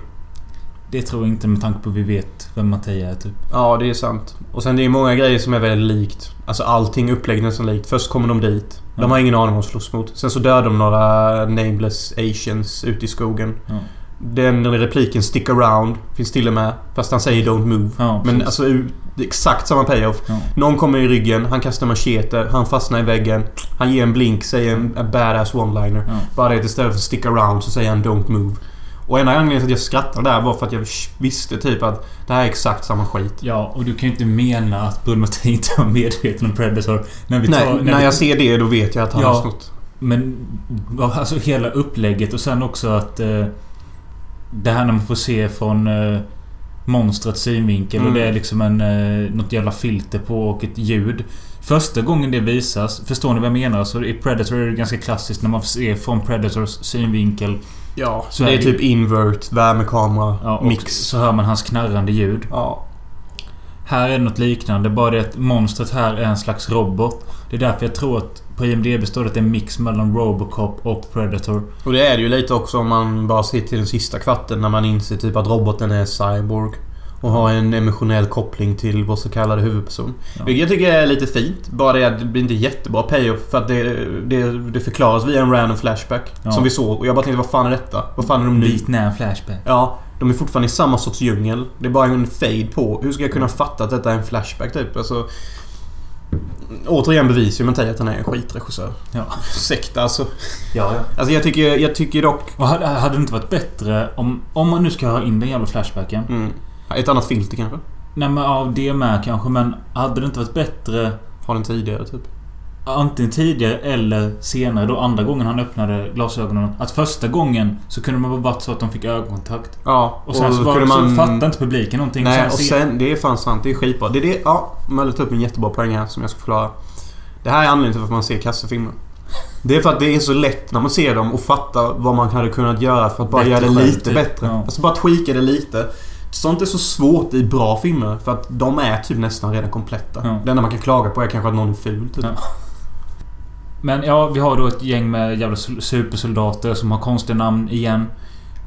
Det tror jag inte med tanke på att vi vet vem Mattei är typ.
Ja, det är sant. Och sen det är många grejer som är väldigt likt. Alltså allting upplägg nästan likt. Först kommer de dit. De
Ja.
har ingen aning om vad de slåss mot. Sen så dödar de några nameless asians ute i skogen.
Ja.
Den repliken 'Stick around' finns till och med. Fast han säger 'Don't move'.
Ja,
Men alltså exakt samma payoff.
Ja.
Någon kommer i ryggen, han kastar machete, han fastnar i väggen. Han ger en blink, säger en badass one-liner.
Ja.
Bara det istället för stick around så säger han don't move. Och enda anledningen till att jag skrattade där var för att jag visste typ att det här är exakt samma skit.
Ja, och du kan ju inte mena att Mattei inte var medveten om Predator. När vi tar,
Nej,
när
när
vi,
jag ser det då vet jag att han
Ja.
har snott.
Men alltså hela upplägget och sen också att... Eh, det här när man får se från eh, monstrets synvinkel
Mm.
och det är liksom en... Eh, något jävla filter på och ett ljud. Första gången det visas, förstår ni vad jag menar? Så i Predator är det ganska klassiskt när man får se från Predators synvinkel.
Ja,
Så
det
är det-
typ invert, värmekamera,
Ja, och
mix.
så hör man hans knarrande ljud.
Ja.
Här är något liknande, bara det att monstret här är en slags robot. Det är därför jag tror att på IMDB står det att det är en mix mellan Robocop och Predator.
Och det är det ju lite också om man bara ser till den sista kvarten när man inser typ att roboten är cyborg. Och har en emotionell koppling till vår så kallade huvudperson.
Ja.
Vilket jag tycker är lite fint. Bara det att det blir inte jättebra payoff för att det, det, det förklaras via en random flashback.
Ja.
Som vi såg. Och jag bara tänkte vad fan är detta? Vad fan är de nu?
Vietnam Flashback.
Ja, de är fortfarande i samma sorts djungel. Det är bara en fade på. Hur ska jag kunna fatta att detta är en flashback typ? Alltså... Återigen bevisar ju Mattei att han är en skitregissör.
Ja.
Ursäkta alltså.
Ja, ja.
Alltså jag tycker, jag tycker dock...
Och hade, hade det inte varit bättre om... Om man nu ska ha in den jävla Flashbacken.
Mm, ett annat filter kanske?
Nej men ja, det med kanske. Men hade det inte varit bättre
Har den tidigare typ?
Antingen tidigare eller senare då andra gången han öppnade glasögonen. Att första gången så kunde man bara varit så att de fick ögonkontakt.
Ja,
Och sen så, var, så fattade inte publiken någonting.
Nej,
sen
och
se-
sen... Det är fan sant. Det är skitbra. Det är det... Ja, Mölle tar upp en jättebra poäng här som jag ska förklara. Det här är anledningen till varför man ser kassafilmer. Det är för att det är så lätt när man ser dem och fatta vad man hade kunnat göra för att bara
Bättre
göra det
själv,
lite
typ.
bättre.
Ja.
Alltså bara tweaka det lite. Sånt är så svårt i bra filmer för att de är typ nästan redan kompletta.
Ja.
Det enda man kan klaga på är kanske att någon är ful typ.
Ja. Men ja, vi har då ett gäng med jävla sol- supersoldater som har konstiga namn igen.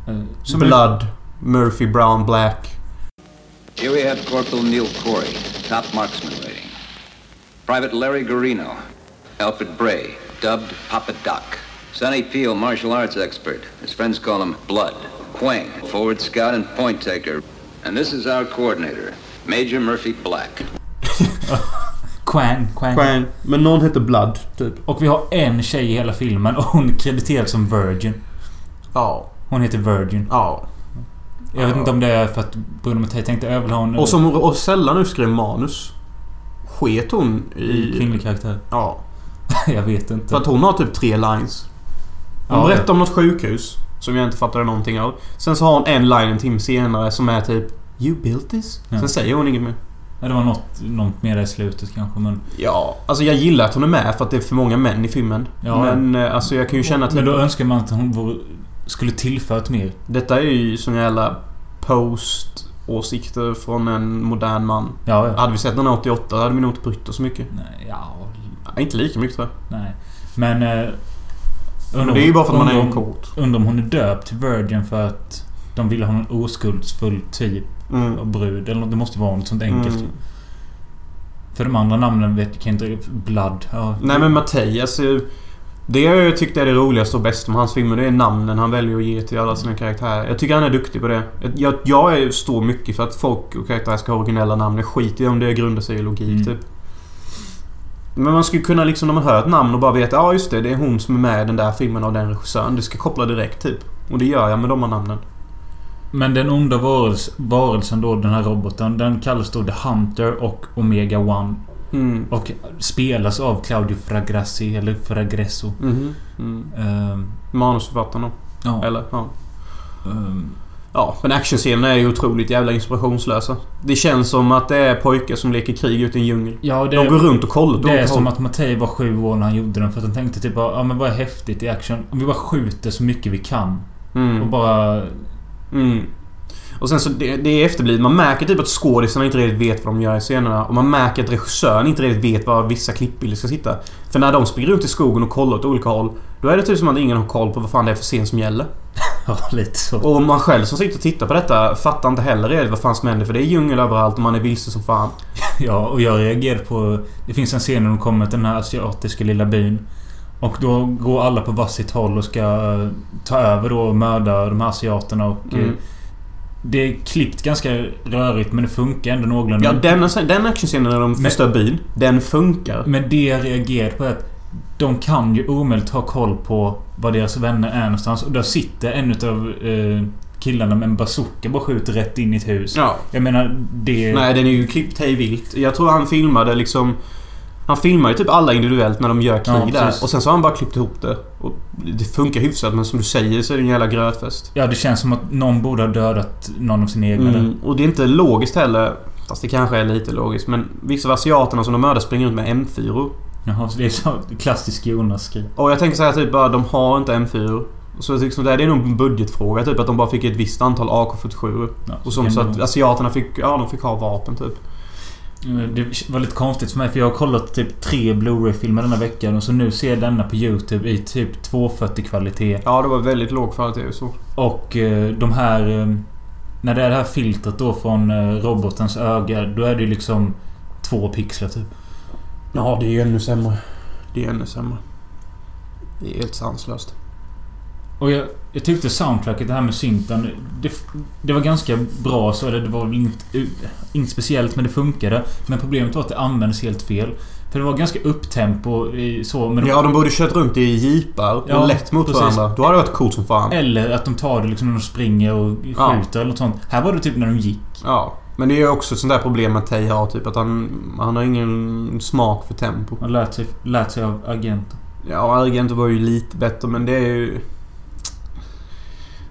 Eh, Som är-
Blood, Murphy, Brown, Black.
Here we have Corporal Neil Corey, top marksman waiting. Private Larry Garino, Alfred Bray, dubbed Papa Doc. Sonny Peel, martial arts expert. His friends call him Blood. Quang, forward scout and point taker. And this is our coordinator, Major Murphy Black.
Quang, Quang.
Quang. Men någon heter Blood, typ.
Och vi har en tjej i hela filmen och hon krediteras som Virgin.
Ja.
Hon heter Virgin.
Ja.
Jag vet inte om det är för att Bruno Mattei tänkte ha en
Och som och sällan nu skrev manus. Sket hon
i
i...
kvinnlig karaktär.
Ja.
jag vet inte.
För att hon har typ tre lines. Hon
Ja,
berättar om något sjukhus. Som jag inte fattade någonting av. Sen så har hon en line en timme senare som är typ You built this?
Ja.
Sen säger hon inget mer.
Ja, det var något, något mer i slutet kanske men...
Ja, alltså jag gillar att hon är med för att det är för många män i filmen.
Ja.
Men eh, alltså jag kan ju känna att...
Men då önskar man att hon skulle tillfört mer.
Detta är ju sån jävla post-åsikter från en modern man.
Ja, ja.
Hade vi sett den här 88 hade vi nog inte brytt oss så mycket.
Nej, ja...
Ja, inte lika mycket tror jag.
Nej. Men... Eh,
Men det är ju bara för att man är
undrar
en kort.
Undrar om hon är döpt till Virgin för att de vill ha en oskuldsfull typ
Mm.
brud. Eller något. det måste vara något sånt enkelt.
Mm.
För de andra namnen vet jag inte. Blood. Ja.
Nej men Mattei, alltså... Det jag tyckte är det roligaste och bästa med hans filmer, det är namnen han väljer att ge till alla sina karaktärer. Jag tycker han är duktig på det. Jag, jag står mycket för att folk och karaktärer ska ha originella namn. Jag skiter i om det grundar sig i logik,
Mm.
typ. Men man skulle kunna liksom när man hör ett namn och bara veta ja just det, det är hon som är med i den där filmen av den regissören. Det ska koppla direkt, typ. Och det gör jag med de här namnen.
Men den onda varels, varelsen då, den här roboten. Den kallas då The Hunter och Omega One.
Mm.
Och spelas av Claudio Fragrassi, eller Fragresso.
Mhm. Mm.
Ehm,
Manusförfattarna.
ja.
Eller, ja.
ehm,
Ja, men actionscenerna är ju otroligt jävla inspirationslösa. Det känns som att det är pojkar som leker krig ute i en djungel.
ja, det,
De går runt och kollar
det är som att Mattei var sju år när han gjorde den. För att han tänkte typ ja men vad är häftigt i action? Om vi bara skjuter så mycket vi kan. Och
Mm.
bara...
Mm. Och sen så det, det är efterblivet. Man märker typ att skådisarna inte riktigt vet vad de gör i scenerna. Och man märker att regissören inte riktigt vet var vissa klippbilder ska sitta. För när de springer runt i skogen och kollar åt olika håll. Då är det typ som att ingen har koll på vad fan det är för scen som gäller.
Ja, lite så.
Och man själv som sitter och tittar på detta fattar inte heller riktigt vad fan som händer. För det är djungel överallt och man är vilse som fan.
Ja, och jag reagerade på... Det finns en scen när de kommer till den här asiatiska lilla byn. Och då går alla på varsitt håll och ska eh, ta över då och mörda de här asiaterna och... eh,
Mm.
Det är klippt ganska rörigt men det funkar ändå någorlunda.
Ja, den, den actionscenen när de förstör byn. Den funkar.
Men det jag reagerat på är att de kan ju omöjligt ha koll på var deras vänner är någonstans. Och där sitter en utav eh, killarna med en bazooka bara skjuter rätt in i ett hus.
Ja.
Jag menar, det...
Nej, den är ju klippt hej vilt. Jag tror han filmade liksom... Han filmar ju typ alla individuellt när de gör krig
Ja,
där. Och sen så har han bara klippt ihop det. Och det funkar hyfsat men som du säger så är det en jävla grötfest.
Ja, det känns som att någon borde ha dödat någon av sina egna.
Mm, och det är inte logiskt heller. Fast det kanske är lite logiskt. Men vissa av asiaterna som de mördar springer runt med M4.
Jaha, så det är så klassisk Jonas-grej.
Och jag tänker så här typ bara, de har inte M4. Så liksom, det är nog en budgetfråga. Typ att de bara fick ett visst antal AK47.
Ja,
Och som, så
kan
att asiaterna fick, ja, de fick ha vapen typ.
Det var lite konstigt för mig för jag har kollat typ tre Blu-ray-filmer denna veckan och så nu ser jag denna på YouTube i typ 240 kvalitet.
Ja, det var väldigt låg kvalitet så.
Och eh, de här... Eh, när det är det här filtret då från eh, robotens öga, då är det ju liksom två pixlar typ.
Ja, det är ju ännu sämre. Det är ännu sämre. Det är helt sanslöst.
Och jag, jag tyckte soundtracket, det här med synten, det, det var ganska bra så. Eller det var väl inget, inget speciellt men det funkade. Men problemet var att det användes helt fel. För det var ganska upptempo så. Men
Ja, de borde kört runt i jeepar och
Ja,
lätt mot
precis.
varandra. Då hade det varit coolt som fan.
Eller att de tar det liksom när de springer och
Ja.
skjuter eller något sånt. Här var det typ när de gick.
Ja. Men det är ju också ett sånt där problem att Tay har. Typ att han, han har ingen smak för tempo.
Man lät sig, lät sig av agenten.
Ja, Argento var ju lite bättre men det är ju...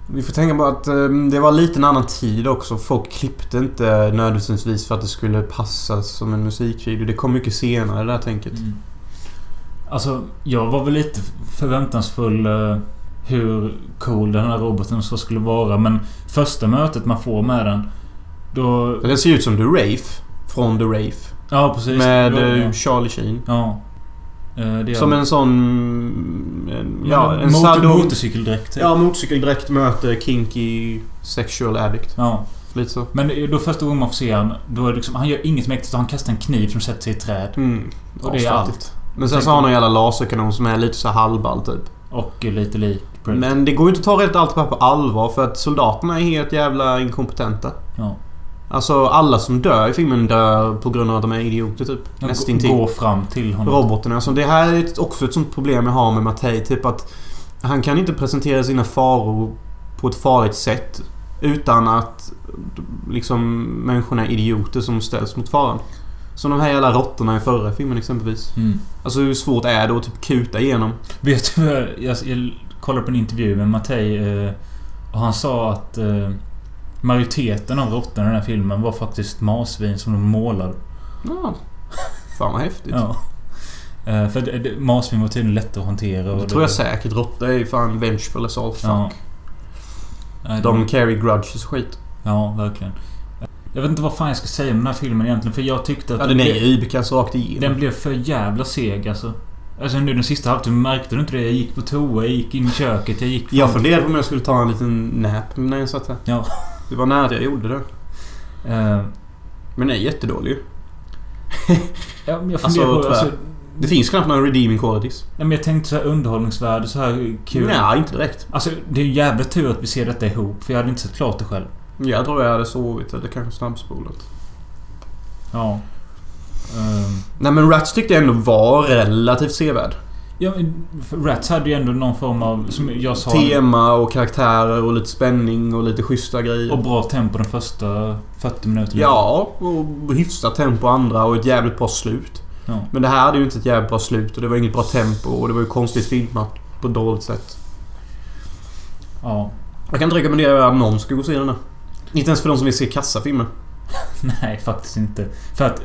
Vi får tänka på att eh, det var lite en annan tid också. Folk klippte inte nödvändigtvis för att det skulle passa som en musikvideo. Det kom mycket senare det där tänket.
Mm. Alltså, jag var väl lite förväntansfull eh, hur cool den här roboten så skulle vara. Men första mötet man får med den... Då...
Den ser ut som The Wraith. Från The Wraith.
Ja, precis.
Med
Då-
eh,
ja.
Charlie Sheen.
ja. Eh,
Som en sån... En, ja, en
Motor,
sadom...
motorcykeldräkt.
Ja, motorcykeldräkt möter kinky sexual addict.
ja.
Lite så.
Men då första gången man får se han, då är det liksom, han gör inget mäktigt. Han kastar en kniv som sätter sig i ett träd.
Mm.
Och det är
Asfattigt. Men sen så har han en jävla laserkanon som är lite så halvball typ.
Och lite lik.
Men det går ju inte att ta rätt allt på allvar för att soldaterna är helt jävla inkompetenta.
Ja.
Alltså alla som dör i filmen dör på grund av att de är idioter typ.
De
Nästintill.
Går fram till honom.
Roboten. Alltså det här är också ett sånt problem jag har med Mattei. Typ att han kan inte presentera sina faror på ett farligt sätt. Utan att liksom människorna är idioter som ställs mot faran. Som de här jävla råttorna i förra filmen exempelvis.
Mm.
Alltså hur svårt är det att typ kuta igenom?
Vet du vad? Jag, jag kollade på en intervju med Mattei eh, och han sa att eh, majoriteten av råttorna i den här filmen var faktiskt marsvin som de målade.
Ja. Fan vad häftigt.
Ja. Eh, för det- det- marsvin var tydligen lättare att hantera. Och
Det tror jag säkert. Råttor är ju fan vengeful as all fuck.
Ja. Nej, det-
De carry grudges och skit.
Ja, verkligen. Jag vet inte vad fan jag ska säga om den här filmen egentligen. För jag tyckte att...
Ja, den är
blev-
ju überkass rakt igenom.
Den blev för jävla seg alltså. Alltså nu den sista halvtimmen märkte du inte det? Jag gick på toa, jag gick in i köket, jag gick...
Jag funderade på om jag skulle ta en liten nap när jag satt här.
Ja.
Det var nära att jag gjorde det.
Eh,
Men den är jättedålig ju.
ja, men jag
Alltså,
på... Alltså,
Det finns knappt några redeeming qualities.
nej, men jag tänkte så här underhållningsvärde, så här kul.
Nej, inte direkt.
Alltså det är ju jävla tur att vi ser detta ihop. För jag hade inte sett klart det själv.
Jag tror jag hade sovit eller kanske snabbspolat.
Ja. Ehm,
Nej men Rats tyckte jag ändå var relativt sevärd.
Ja Rats hade ju ändå någon form av... Som jag sa...
Tema och karaktärer och lite spänning och lite schyssta grejer.
Och bra tempo de första 40 minuterna.
Ja, och hyfsat tempo andra och ett jävligt bra slut.
Ja.
Men det här hade ju inte ett jävligt bra slut och det var inget bra tempo och det var ju konstigt filmat på ett dåligt sätt.
ja.
Jag kan inte rekommendera att någon ska gå och se den här. Inte ens för de som vill se kassafilmer.
Nej, faktiskt inte. För att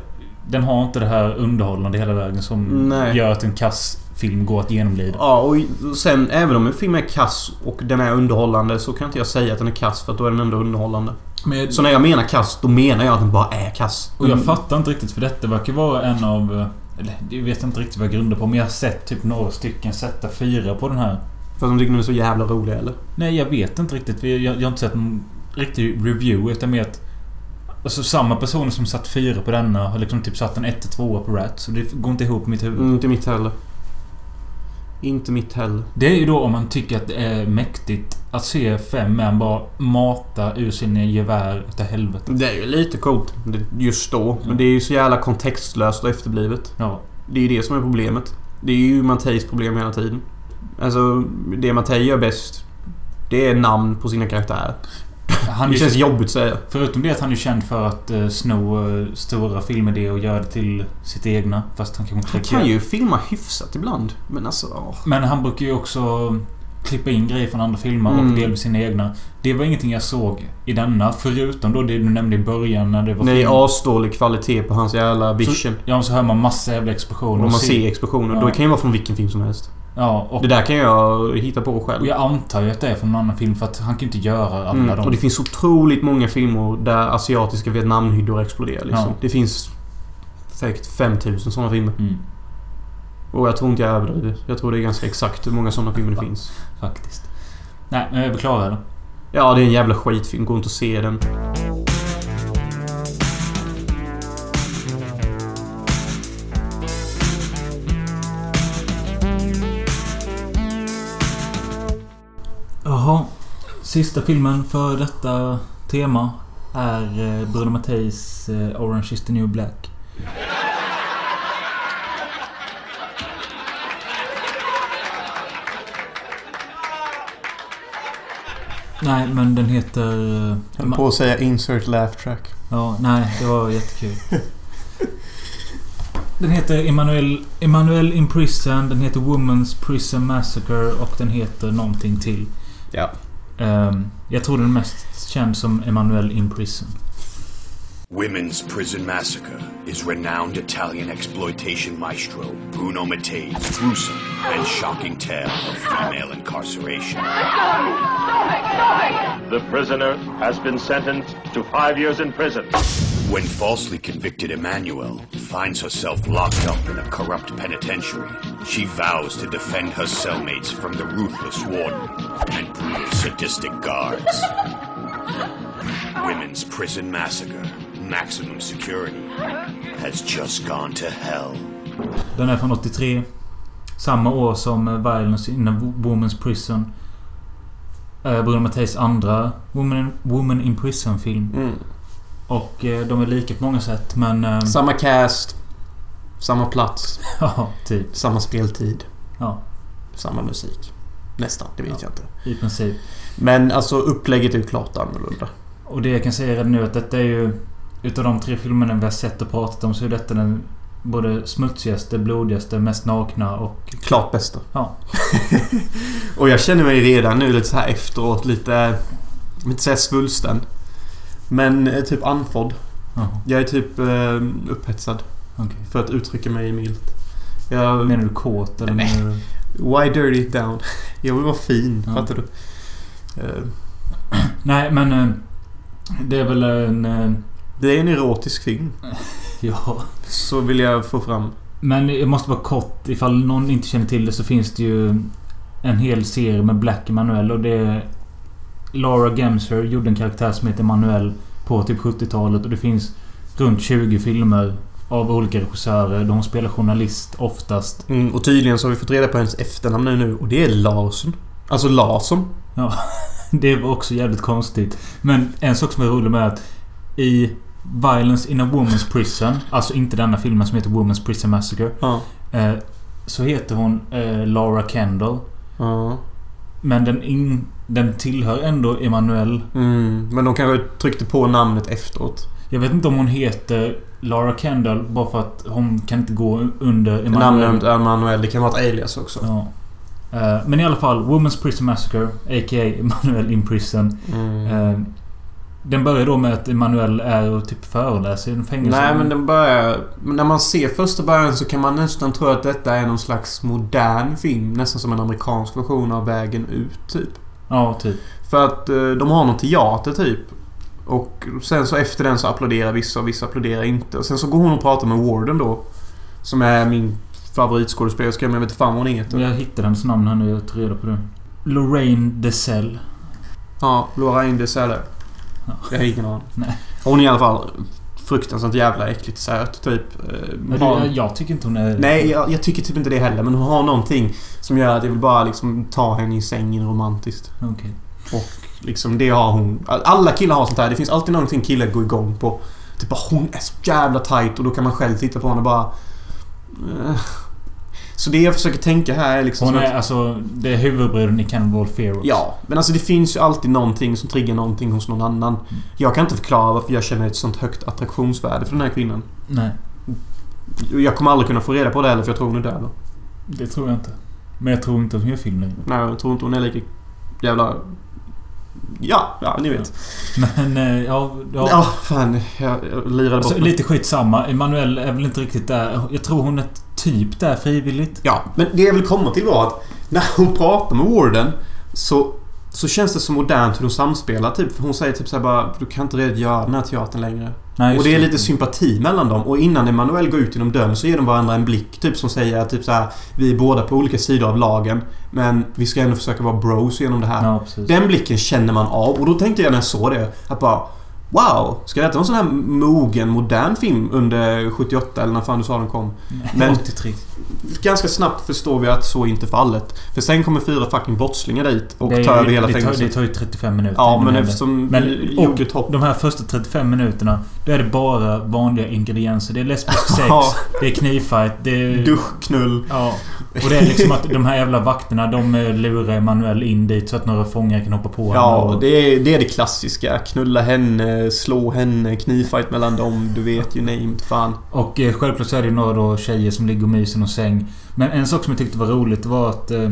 den har inte det här underhållande hela vägen som
Nej.
gör att en kass film går att genomlida.
Ja, och sen även om en film är kass och den är underhållande så kan inte jag säga att den är kass för att då är den ändå underhållande.
Men,
Så när jag menar kass, då menar jag att den bara är kass.
och jag fattar inte riktigt för detta verkar vara en av... eh, Eller jag vet inte riktigt vad jag grundar på men jag har sett typ några stycken sätta fyra på den här.
För att de tycker den är så jävla rolig eller?
Nej, jag vet inte riktigt. Jag, jag, jag har inte sett någon riktig review utan mer att... Alltså samma personer som satt fyra på denna har liksom typ satt en 1 2 på Rat. Så det går inte ihop i mitt huvud.
Mm, inte mitt heller. Inte mitt heller.
Det är ju då om man tycker att det är mäktigt Att se fem män bara mata ur sina gevär utav helvete.
Det är ju lite coolt just då. Men det är ju så jävla kontextlöst och efterblivet.
Ja.
Det är ju det som är problemet. Det är ju Matteis problem hela tiden. Alltså, det Mattei gör bäst, det är namn på sina karaktärer.
Han
Det känns
ju,
jobbigt att säga.
förutom det att han är känd för att uh, sno uh, stora filmidéer och göra det till sitt egna. Fast han kanske
Han
inte
kan ju filma hyfsat ibland. Men alltså... åh.
Men han brukar ju också klippa in grejer från andra filmer
Mm.
och delvis sina egna. Det var ingenting jag såg i denna. Förutom då det du nämnde i början när det var
Nej, asdålig kvalitet på hans jävla vision.
Så, ja, så hör man massa jävla explosioner.
och man
se-
ser explosioner.
Ja.
Då kan ju vara från vilken film som helst.
Ja, och,
Det där kan jag hitta på själv.
och jag antar ju att det är från en annan film för att han kan inte göra alla
Mm.
dem.
Och det finns otroligt många filmer där asiatiska Vietnamhyddor exploderar. Liksom.
Ja.
Det finns säkert 5000 sådana filmer.
Mm,
Och jag tror inte jag överdriver. Jag tror det är ganska exakt hur många sådana filmer det finns.
faktiskt. Nej, men är vi klara eller?
Ja, det är en jävla skitfilm. Gå inte att se den.
Sista filmen för detta tema är eh, Bruno Matteis eh, Orange is the new black. Nej, men den heter... eh,
höll på att säga insert laugh track.
Ja, nej, det var jättekul. Den heter Emanuel, Emanuel in Prison, den heter Woman's Prison Massacre och den heter någonting till.
Ja.
Ehm, jag tror den mest känd som Emanuel in Prison.
Women's Prison Massacre is renowned Italian exploitation maestro Bruno Mattei's gruesome and shocking tale of female incarceration.
The prisoner has been sentenced to five years in prison.
When falsely convicted Emmanuel finds herself locked up in a corrupt penitentiary, she vows to defend her cellmates from the ruthless warden and brutal sadistic guards. Women's Prison Massacre, maximum security, has just gone to hell.
Den är från 83. Samma år som eh, Violence in a Woman's Prison. Uh, Bruno Matteis andra Woman, Woman in Prison-film.
Mm.
Och eh, de är lika på många sätt, men... ehm,
Samma cast. Samma plats.
ja, typ.
Samma speltid.
Ja,
Samma musik. Nästan, det vet
Ja.
jag inte.
i princip.
Men alltså upplägget är ju klart annorlunda.
Och det jag kan säga redan nu att detta är ju... Utav de tre filmerna vi har sett och pratat om så är detta den både smutsigaste, blodigaste, mest nakna och...
Klart bästa.
Ja.
Och jag känner mig redan nu lite så här efteråt lite... Jag vill inte säga svulsten. Men eh, typ andfådd.
ja
Jag är typ eh, upphetsad.
okej.
För att uttrycka mig milt. Jag...
Menar du kåt eller
Nej.
menar du...
Why dirty it down? Jag vill vara fin.
Ja.
Fattar du? Eh,
Nej, men... eh, Det är väl en... eh,
Det är en erotisk film.
Ja.
Så vill jag få fram.
Men jag måste vara kort. Ifall någon inte känner till det så finns det ju en hel serie med Black Emanuel och det är... Laura Gemser gjorde en karaktär som heter Emanuel på typ 70-talet och det finns runt 20 filmer av olika regissörer. De spelar journalist oftast.
Mm, och tydligen så har vi fått reda på hennes efternamn nu, nu och det är Larsson. Alltså Larsson.
Ja, det var också jävligt konstigt. Men en sak som är rolig med att i Violence in a Woman's Prison, alltså inte denna filmen som heter Woman's Prison Massacre,
Ja.
eh, så heter hon eh, Laura Kendall.
Ja.
Men den, in, den tillhör ändå Emanuel.
Mm, men de kanske tryckte på namnet efteråt.
Jag vet inte om hon heter Laura Kendall bara för att hon kan inte gå under Emanuel.
Namnet Emanuel. Det kan vara ett alias också.
Ja. Eh, men i alla fall, Woman's Prison Massacre, a.k.a. Emanuel in Prison.
Mm.
Eh, den börjar då med att Emanuel är och typ föreläser i en fängelse.
Nej men den börjar... När man ser första början så kan man nästan tro att detta är någon slags modern film. Nästan som en amerikansk version av Vägen ut typ.
Ja, typ.
För att eh, de har någon teater typ. Och sen så efter den så applåderar vissa och vissa applåderar inte. Och sen så går hon och pratar med Warden då. Som är min favoritskådespelerska men jag vet fan vad hon heter.
Jag hittade hennes namn här nu. Jag tar reda på det. Lorraine Dessel.
Ja, Lorraine Deselle.
Ja.
Jag har ingen aning. Hon är i alla fall fruktansvärt jävla äckligt söt typ. Eh,
Men
har-
jag, jag tycker inte hon är...
Nej, jag, jag tycker typ inte det heller. Men hon har någonting som gör att jag vill bara liksom ta henne i sängen romantiskt.
Okej.
Och liksom det har hon. Alla killar har sånt här. Det finns alltid någonting killar går igång på. Typ bara hon är så jävla tight och då kan man själv titta på henne och bara... Så det jag försöker tänka här är liksom...
Hon är
att-
alltså... Det är huvudbruden i Cannibal Ferox.
Ja, men alltså det finns ju alltid någonting som triggar någonting hos någon annan. Jag kan inte förklara varför jag känner ett sånt högt attraktionsvärde för den här kvinnan.
Nej.
Jag kommer aldrig kunna få reda på det heller för jag tror hon är död.
Det tror jag inte. Men jag tror inte att hon gör film längre.
Nej, jag tror inte hon är lika jävla... Ja, ja ni vet.
Men eh, ja...
Ja,
ja.
fan. Jag, jag lirade bort
Alltså, lite skitsamma. Emanuel är väl inte riktigt där. Jag tror hon är typ där frivilligt.
Ja, men det jag vill komma till var att när hon pratar med Warden så, så känns det så modernt hur de samspelar. Typ. För hon säger typ såhär bara Du kan inte redan göra den här teatern längre.
Nej,
och det är lite sympati mellan dem. Och innan Emanuel går ut genom dörren så ger de varandra en blick typ som säger typ så här Vi är båda på olika sidor av lagen. Men vi ska ändå försöka vara bros genom det här.
Ja.
Den blicken känner man av. Och då tänkte jag när jag såg det att bara Wow! Ska detta vara en sån här mogen, modern film under 78 eller när fan du sa den kom? Men
83.
ganska snabbt förstår vi att så är inte fallet. För sen kommer fyra fucking brottslingar dit och
Det
tar över hela fängelset.
det tar ju 35 minuter.
Ja, men eftersom
Men, och
hopp.
de här första 35 minuterna Då är det bara vanliga ingredienser. Det är lesbisk sex. Det är knivfight. Det är...
Duschknull.
Ja. Och det är liksom att de här jävla vakterna de eh, lurar Emanuel in dit så att några fångar kan hoppa på henne
Ja,
och-
det är, det är det klassiska. Knulla henne, slå henne, knivfight mellan dem. Du vet ju name it, fan.
Och eh, självklart så är det ju några då tjejer som ligger och myser någon säng. Men en sak som jag tyckte var roligt var att eh,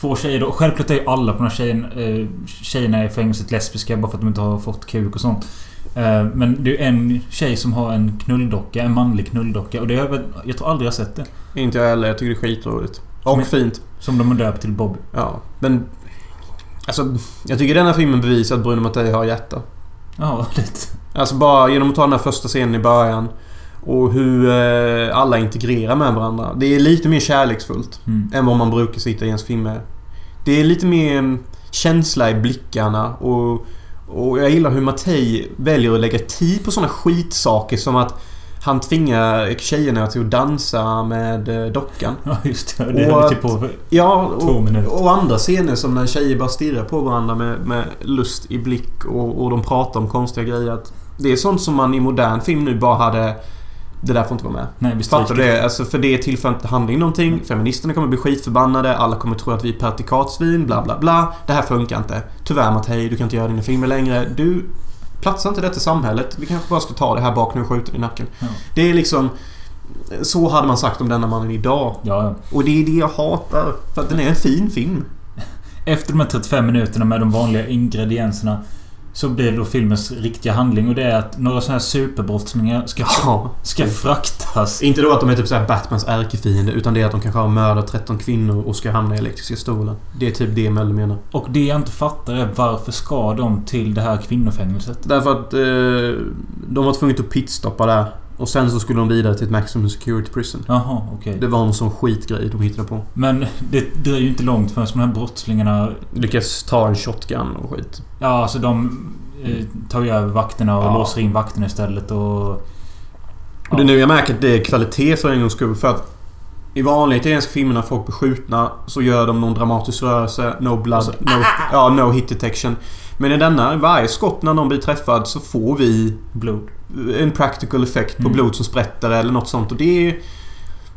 Två tjejer då. Självklart är ju alla på den här tjejen, eh, tjejerna i fängelset lesbiska bara för att de inte har fått kuk och sånt. Eh, men det är en tjej som har en knulldocka. En manlig knulldocka. Och det har jag, jag tror aldrig jag sett det.
Inte jag heller. Jag tycker det är skitroligt. Och
Men-
fint.
Som de har döpt till Bobby.
Ja, men... Alltså, jag tycker den här filmen bevisar att Bruno Mattei har hjärta.
Ja, lite.
Alltså bara genom att ta den här första scenen i början. Och hur eh, alla integrerar med varandra. Det är lite mer kärleksfullt.
Mm.
Än vad man brukar se i italiensk filmer. Det är lite mer mm, känsla i blickarna och... Och jag gillar hur Mattei väljer att lägga tid på såna skitsaker som att han tvingar tjejerna till att dansa med eh, dockan.
Ja, just det. Det höll typ på för
Ja,
två
och,
minuter.
och andra scener som när tjejer bara stirrar på varandra med, med lust i blick och, och de pratar om konstiga grejer. Det är sånt som man i modern film nu bara hade... Det där får inte vara med.
Nej, vi
Fattar du det? Alltså för det tillför inte handling någonting. Feministerna kommer bli skitförbannade. Alla kommer tro att vi är pertikatsvin. Bla bla bla. Det här funkar inte. Tyvärr Mattei, du kan inte göra dina filmer längre. Du platsar inte detta samhället. Vi kanske bara ska ta det här bak nu och skjuta i nacken.
Ja.
Det är liksom... Så hade man sagt om denna mannen idag.
Ja.
Och det är det jag hatar. För att den är en fin film.
Efter de här 35 minuterna med de vanliga ingredienserna Så blir då filmens riktiga handling och det är att några sådana här superbrottslingar ska,
Ja.
ska fraktas.
Inte då att de är typ såhär Batmans ärkefiende utan det är att de kanske har mördat 13 kvinnor och ska hamna i elektriska stolen. Det är typ det Möller menar.
Och det jag inte fattar är varför ska de till det här kvinnofängelset?
Därför att eh, de var tvungna att pitstoppa där. Och sen så skulle de vidare till ett Maximum Security Prison.
Jaha, okej.
Det var en sån skitgrej de hittade på.
Men det dröjer ju inte långt förrän de här brottslingarna...
Lyckas ta en shotgun och skit.
Ja, alltså de eh, tar ju över vakterna och
Ja.
låser in vakterna istället och...
Och det är nu jag märker att det är kvalitet för en gångs skull. För att i vanliga italienska filmer när folk blir skjutna så gör de någon dramatisk rörelse. No blood. No, ja, no hit detection. Men i denna, varje skott när någon blir träffad så får vi
Blod.
en practical effekt på
Mm.
blod som sprätter eller något sånt. Och det är...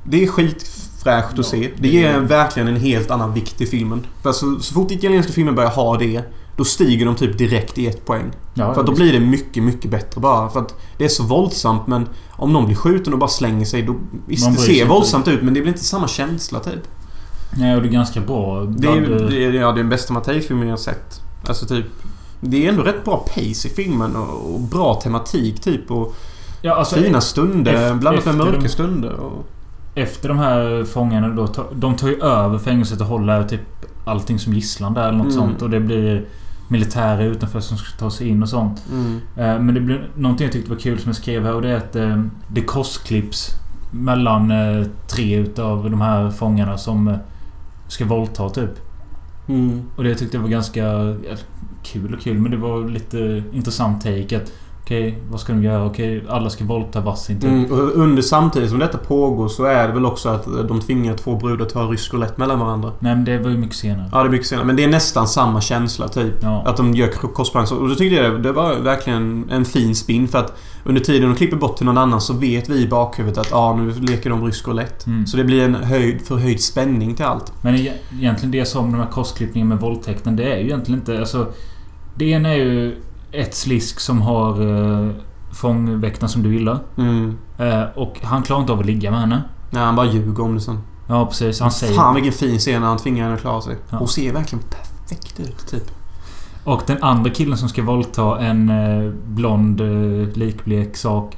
Det är skitfräscht
Ja,
att se. Det ger verkligen en helt annan vikt i filmen. För så, så fort italienska filmer börjar ha det då stiger de typ direkt i ett poäng.
Ja,
För då
visst.
blir det mycket, mycket bättre bara. För att det är så våldsamt men om någon blir skjuten och bara slänger sig då... Visst, det ser våldsamt ut men det blir inte samma känsla typ.
Nej, och det är ganska bra.
Det är,
Blood-
det är, ja, det är den bästa Mattei-filmen jag har sett. Alltså typ... Det är ändå rätt bra pace i filmen och, och bra tematik typ och
ja, alltså,
fina stunder
efter-
blandat med mörka
de-
stunder. Och,
Efter de här fångarna då, de tar ju över fängelset och håller typ allting som gisslan där eller något
Mm.
sånt. Och det blir militärer utanför som ska ta sig in och sånt.
mm.
Eh, Men det blir någonting jag tyckte var kul som jag skrev här och det är att eh, det korsklipps mellan eh, tre utav de här fångarna som ska våldta typ.
Mm.
Och det tyckte jag var ganska kul och kul men det var lite intressant take att Okej, vad ska de göra? Okej, alla ska våldta varsin typ.
Mm, och under samtidigt som detta pågår så är det väl också att de tvingar två brudar att ta rysk roulette mellan varandra.
Nej men det var ju mycket senare.
Ja, det är mycket senare. Men det är nästan samma känsla typ.
Ja.
Att de gör korsbands. Och då tyckte jag det, var verkligen en fin spin för att under tiden de klipper bort till någon annan så vet vi i bakhuvudet att ah, nu leker de rysk roulette.
Mm.
Så det blir en höjd, förhöjd spänning till allt.
Men e- egentligen det jag sa om de här korsklippningarna med våldtäkten, det är ju egentligen inte... Alltså, det ena är ju ett slisk som har uh, fångväktarna som du gillar.
Mm.
Eh, och han klarar inte av att ligga med henne.
Nej, han bara ljuger om det sen.
Ja, precis. Han säger...
Fan vilken fin scen när han tvingar henne att klara sig.
Ja.
Hon ser verkligen perfekt ut, typ.
Och den andra killen som ska våldta en eh, blond eh, likblek sak.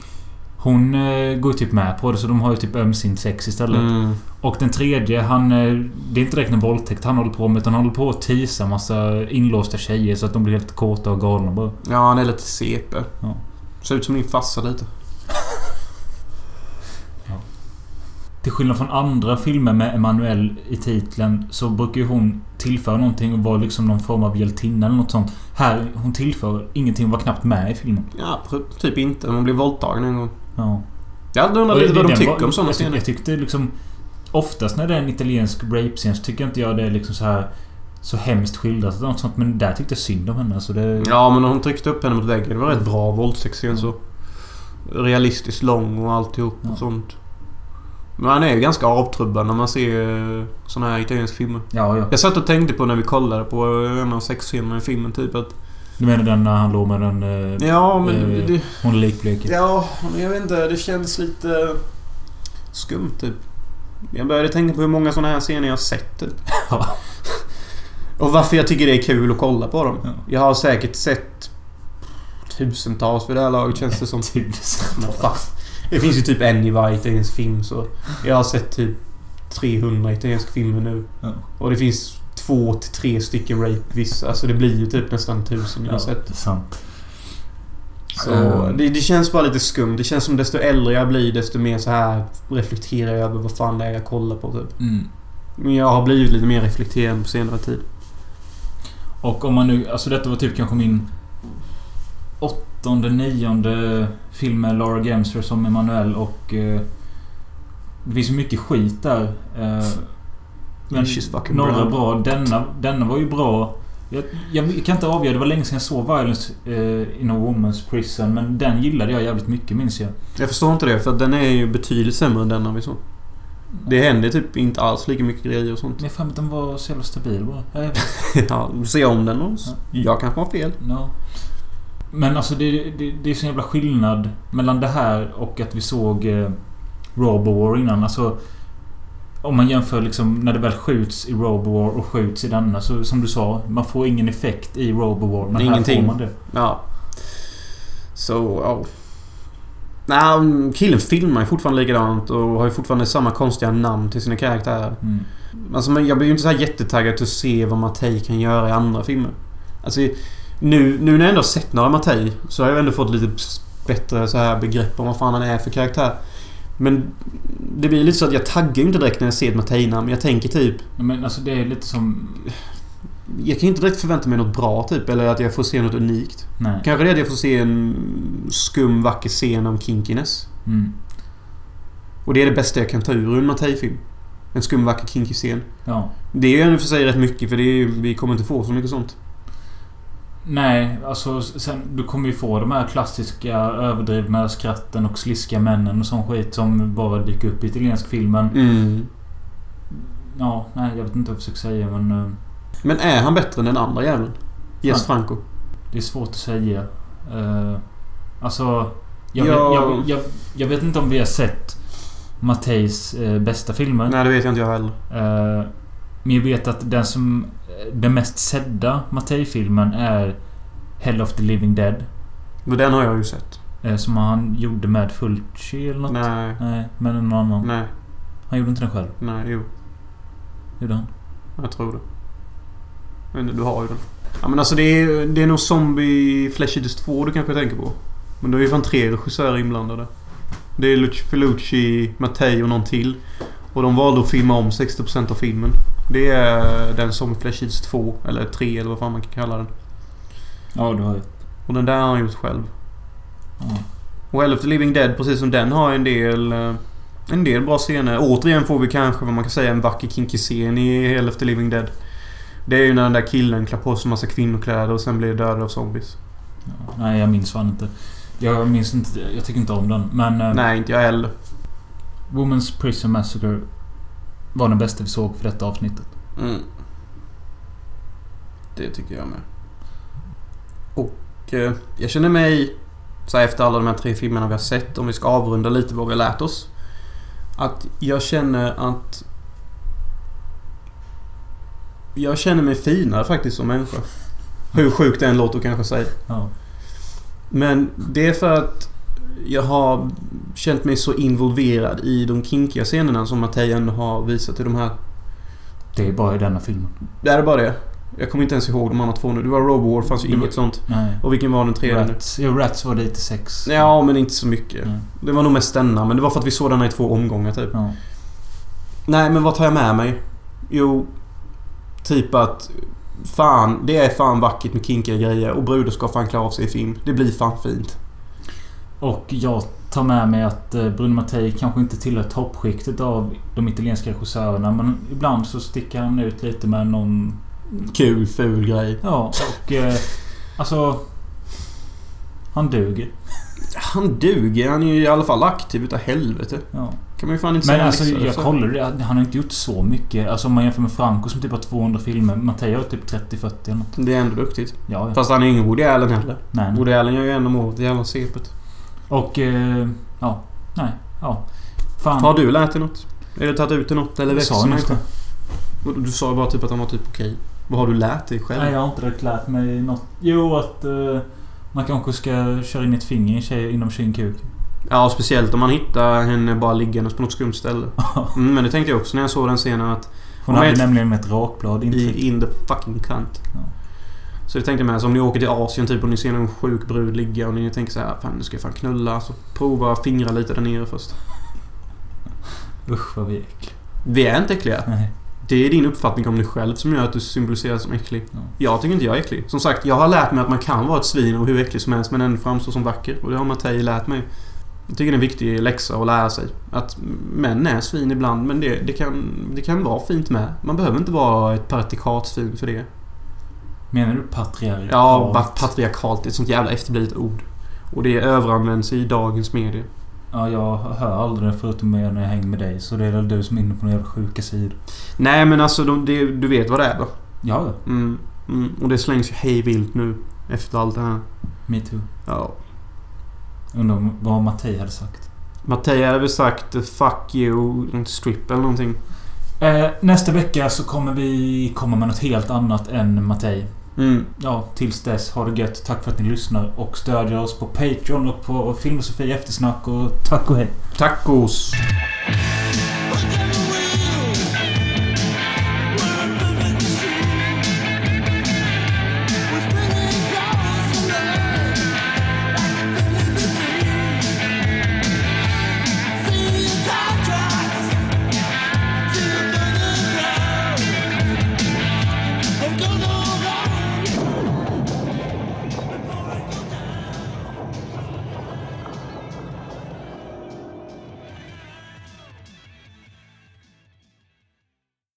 Hon eh, går typ med på det så de har ju typ ömsint sex istället.
Mm.
Och den tredje, han... Eh, det är inte direkt en våldtäkt han håller på med utan han håller på att tisa massa inlåsta tjejer så att de blir helt kåta och galna bara.
Ja, han är lite CP.
Ja.
Ser ut som din farsa lite.
Till skillnad från andra filmer med Emanuel i titeln så brukar ju hon tillföra någonting och vara liksom någon form av hjältinna eller något sånt. Här, hon tillför ingenting och var knappt med i filmen.
Ja, typ inte. Hon blir våldtagen en gång.
Ja.
Jag undrar lite vad de tycker
var-
om sådana scener.
jag tyckte liksom... Oftast när det är en italiensk rape-scen så tycker inte jag det är liksom så här... Så hemskt skildrat eller något sånt. Men där tyckte jag synd om henne. Så det...
Ja, men hon tryckte upp henne mot väggen. Det var rätt bra våldtäktsscen så. Realistiskt lång och alltihop
Ja.
och sånt. Men han är ju ganska avtrubbad när man ser såna här italienska filmer.
Ja, ja.
Jag satt och tänkte på när vi kollade på en av sexscenerna i filmen typ att...
Du menar den när han låg med den... Eh,
Ja, men
eh,
det...
Hon är likblek.
Ja, men jag vet inte. Det känns lite skumt typ. Jag började tänka på hur många såna här scener jag har sett typ.
Ja.
Och varför jag tycker det är kul att kolla på dem.
Ja.
Jag har säkert sett tusentals vid det här laget känns det som.
Tusen.
Men fan. Det finns ju typ en i varje italiensk film så jag har sett typ 300 italienska filmer nu.
Ja.
Och det finns två till tre stycken rape vissa. Alltså det blir ju typ nästan tusen jag har sett.
det är sant.
Så
Eh.
det, det känns bara lite skumt. Det känns som desto äldre jag blir desto mer så här reflekterar jag över vad fan det är jag kollar på typ.
Mm.
Men jag har blivit lite mer reflekterande på senare tid.
Och om man nu... Alltså detta var typ kanske min... Åttonde, nionde film med Laura Gemser som Emanuel och... Eh, det finns ju mycket skit där. Eh, men några bra. Denna, denna var ju bra. Jag, jag kan inte avgöra. Det var länge sedan jag såg Violence eh, in a Woman's Prison. Men den gillade jag jävligt mycket minns jag.
Jag förstår inte det för den är ju betydligt sämre än denna vi såg. Det händer typ inte alls lika mycket grejer och sånt.
Men jag för att den var så jävla stabil bara.
Ja, se om den och
Ja.
jag kanske har fel.
Ja. Men alltså det, det, det är så jävla skillnad mellan det här och att vi såg eh, Robowar innan. Alltså om man jämför liksom när det väl skjuts i Robowar och skjuts i denna. Så som du sa, man får ingen effekt i Robowar. Men här
Ingenting.
får man det.
Ja. Så, ja. Nej, killen filmar ju fortfarande likadant och har ju fortfarande samma konstiga namn till sina karaktärer.
Mm.
Alltså, jag blir ju inte så här jättetaggad till att se vad Mattei kan göra i andra filmer. Alltså, nu, nu när jag ändå sett några Mattei så har jag ändå fått lite bättre så här begrepp om vad fan han är för karaktär. Men det blir lite så att jag taggar ju inte direkt när jag ser ett Mattei-namn. Jag tänker typ...
Men alltså det är lite som...
Jag kan inte direkt förvänta mig något bra typ. Eller att jag får se något unikt.
Nej.
Kanske det är att jag får se en skum, vacker scen om kinkiness.
Mm.
Och det är det bästa jag kan ta ur en Mattei-film. En skum, vacker, kinky scen.
Ja.
Det är ju i och för sig rätt mycket för det är, ju- vi kommer inte få så mycket sånt.
Nej, alltså sen, du kommer ju få de här klassiska överdrivna skratten och sliskiga männen och sån skit som bara dyker upp i italiensk film. Men
Mm.
ja, nej jag vet inte vad jag försöker säga men... eh,
Men är han bättre än den andra jäveln? Yes. Franco.
Det är svårt att säga. Uh, alltså... Jag,
Ja.
vet, jag, jag, jag vet inte om vi har sett Matteis eh, bästa filmer.
Nej, det vet jag inte jag heller.
Eh, men jag vet att den som... Den mest sedda Mattei-filmen är Hell of the Living Dead.
Den har jag ju sett.
eh, som han gjorde med Fulci eller något.
Nej.
Nej, men någon annan.
Nej.
Han gjorde inte den själv.
Nej, jo.
Gjorde han?
Jag tror det. Men du har ju den. Ja men alltså det är, det är nog Zombie Flesh Eaters 2 du kanske tänker på. Men då är ju fan tre regissörer inblandade. Det är Luci Felucci, Mattei och någon till. Och de valde att filma om 60% av filmen. Det är den Zombie Flesh Eaters 2. Eller 3 eller vad fan man kan kalla den.
Ja, du har ju.
Och den där har han gjort själv. Och Hell of the Living Dead, precis som den, har en del... eh, En del bra scener. Återigen får vi kanske vad man kan säga en vacker kinky scen i Hell of the Living Dead. Det är ju när den där killen klär på sig massa kvinnokläder och sen blir dödad av zombies.
Ja, nej, jag minns fan inte. Jag minns inte... Jag tycker inte om den. Men... eh,
Nej, inte jag heller.
Woman's Prison Massacre var den bästa vi såg för detta avsnittet.
Mm. Det tycker jag med. Och eh, jag känner mig, så här efter alla de här tre filmerna vi har sett, om vi ska avrunda lite vad vi har lärt oss. Att jag känner att... Jag känner mig finare faktiskt som människa. Hur sjukt det än låter kanske säga.
Ja.
Men det är för att jag har känt mig så involverad i de kinkiga scenerna som Mattei ändå har visat i de här
Det är bara i denna filmen.
Det är bara det. Jag kommer inte ens ihåg de andra två nu. Det var Robowar, fanns ju
var-
inget sånt.
Nej.
Och vilken var den tredje?
Rats. Jo, Rats var lite sex.
Ja, men inte så mycket.
Mm.
Det var nog mest denna, men det var för att vi såg denna i två omgångar typ.
Ja.
Nej, men vad tar jag med mig? Jo, typ att... Fan, det är fan vackert med kinkiga grejer och brudar ska fan klara av sig i film. Det blir fan fint.
Och jag tar med mig att eh, Bruno Mattei kanske inte tillhör toppskiktet av de italienska regissörerna. Men ibland så sticker han ut lite med någon...
Kul, ful grej.
Ja, och... Eh, alltså... Han duger.
Han duger. Han är ju i alla fall aktiv utav helvete.
Ja.
Kan man ju fan inte
Men
säga
alltså
liksom.
jag kollade det. Han har inte gjort så mycket. Alltså om man jämför med Franco som typ har 200 filmer. Mattei har typ 30-40 eller något.
Det är ändå duktigt.
Ja, ja.
Fast han är ingen Woody Allen heller.
Nej, nej.
Woody Allen gör ju en om året. Jävla sepet.
Och... Eh, ja. Nej. Ja. Fan.
Har du lärt dig något? Eller tagit ut dig något? Eller växt som människa? Du sa ju bara typ att han var typ okej. Vad har du lärt dig själv?
Nej, jag har inte direkt lärt mig något. Jo, att eh, man kanske ska köra in ett finger i en tjej inom sin kuk.
Ja, speciellt om man hittar henne bara liggandes på något skumt ställe. Mm, men det tänkte jag också när jag såg den scenen att...
Hon hade nämligen ett rakblad intryckt.
I, in the fucking cunt.
Ja.
Så det tänkte jag med. Alltså, om ni åker till Asien typ och ni ser någon sjuk brud ligga och ni tänker så här, Fan nu ska jag fan knulla. Så prova fingra lite där nere först.
Usch vad vi är äckliga.
Vi är inte äckliga.
Nej.
Det är din uppfattning om dig själv som gör att du symboliserar som äcklig.
Ja.
Jag tycker inte jag är äcklig. Som sagt, jag har lärt mig att man kan vara ett svin och hur äcklig som helst men ändå framstå som vacker. Och det har Mattei lärt mig. Jag tycker det är en viktig läxa att lära sig. Att män är svin ibland men det, det, kan, det kan vara fint med. Man behöver inte vara ett patriarkatsvin för det.
Menar du patriarkat?
Ja, pat- patriarkalt är ett sånt jävla efterblivet ord. Och det överanvänds i dagens medier.
Ja, jag hör aldrig det förutom när jag hänger med dig. Så det är väl du som är inne på några jävla sjuka sidor.
Nej men alltså, de, det, du vet vad det är då?
Ja, ja.
Mm, mm, och det slängs ju hej vilt nu. Efter allt det här.
Me too.
Ja.
Undrar vad Mattei hade sagt.
Mattei hade väl sagt eh, 'Fuck you' strip eller någonting.
Eh, nästa vecka så kommer vi komma med något helt annat än Mattei.
Mm.
Ja, tills dess. Ha det gött. Tack för att ni lyssnar och stödjer oss på Patreon och på Filmosofi Eftersnack och tack och hej.
Tacos!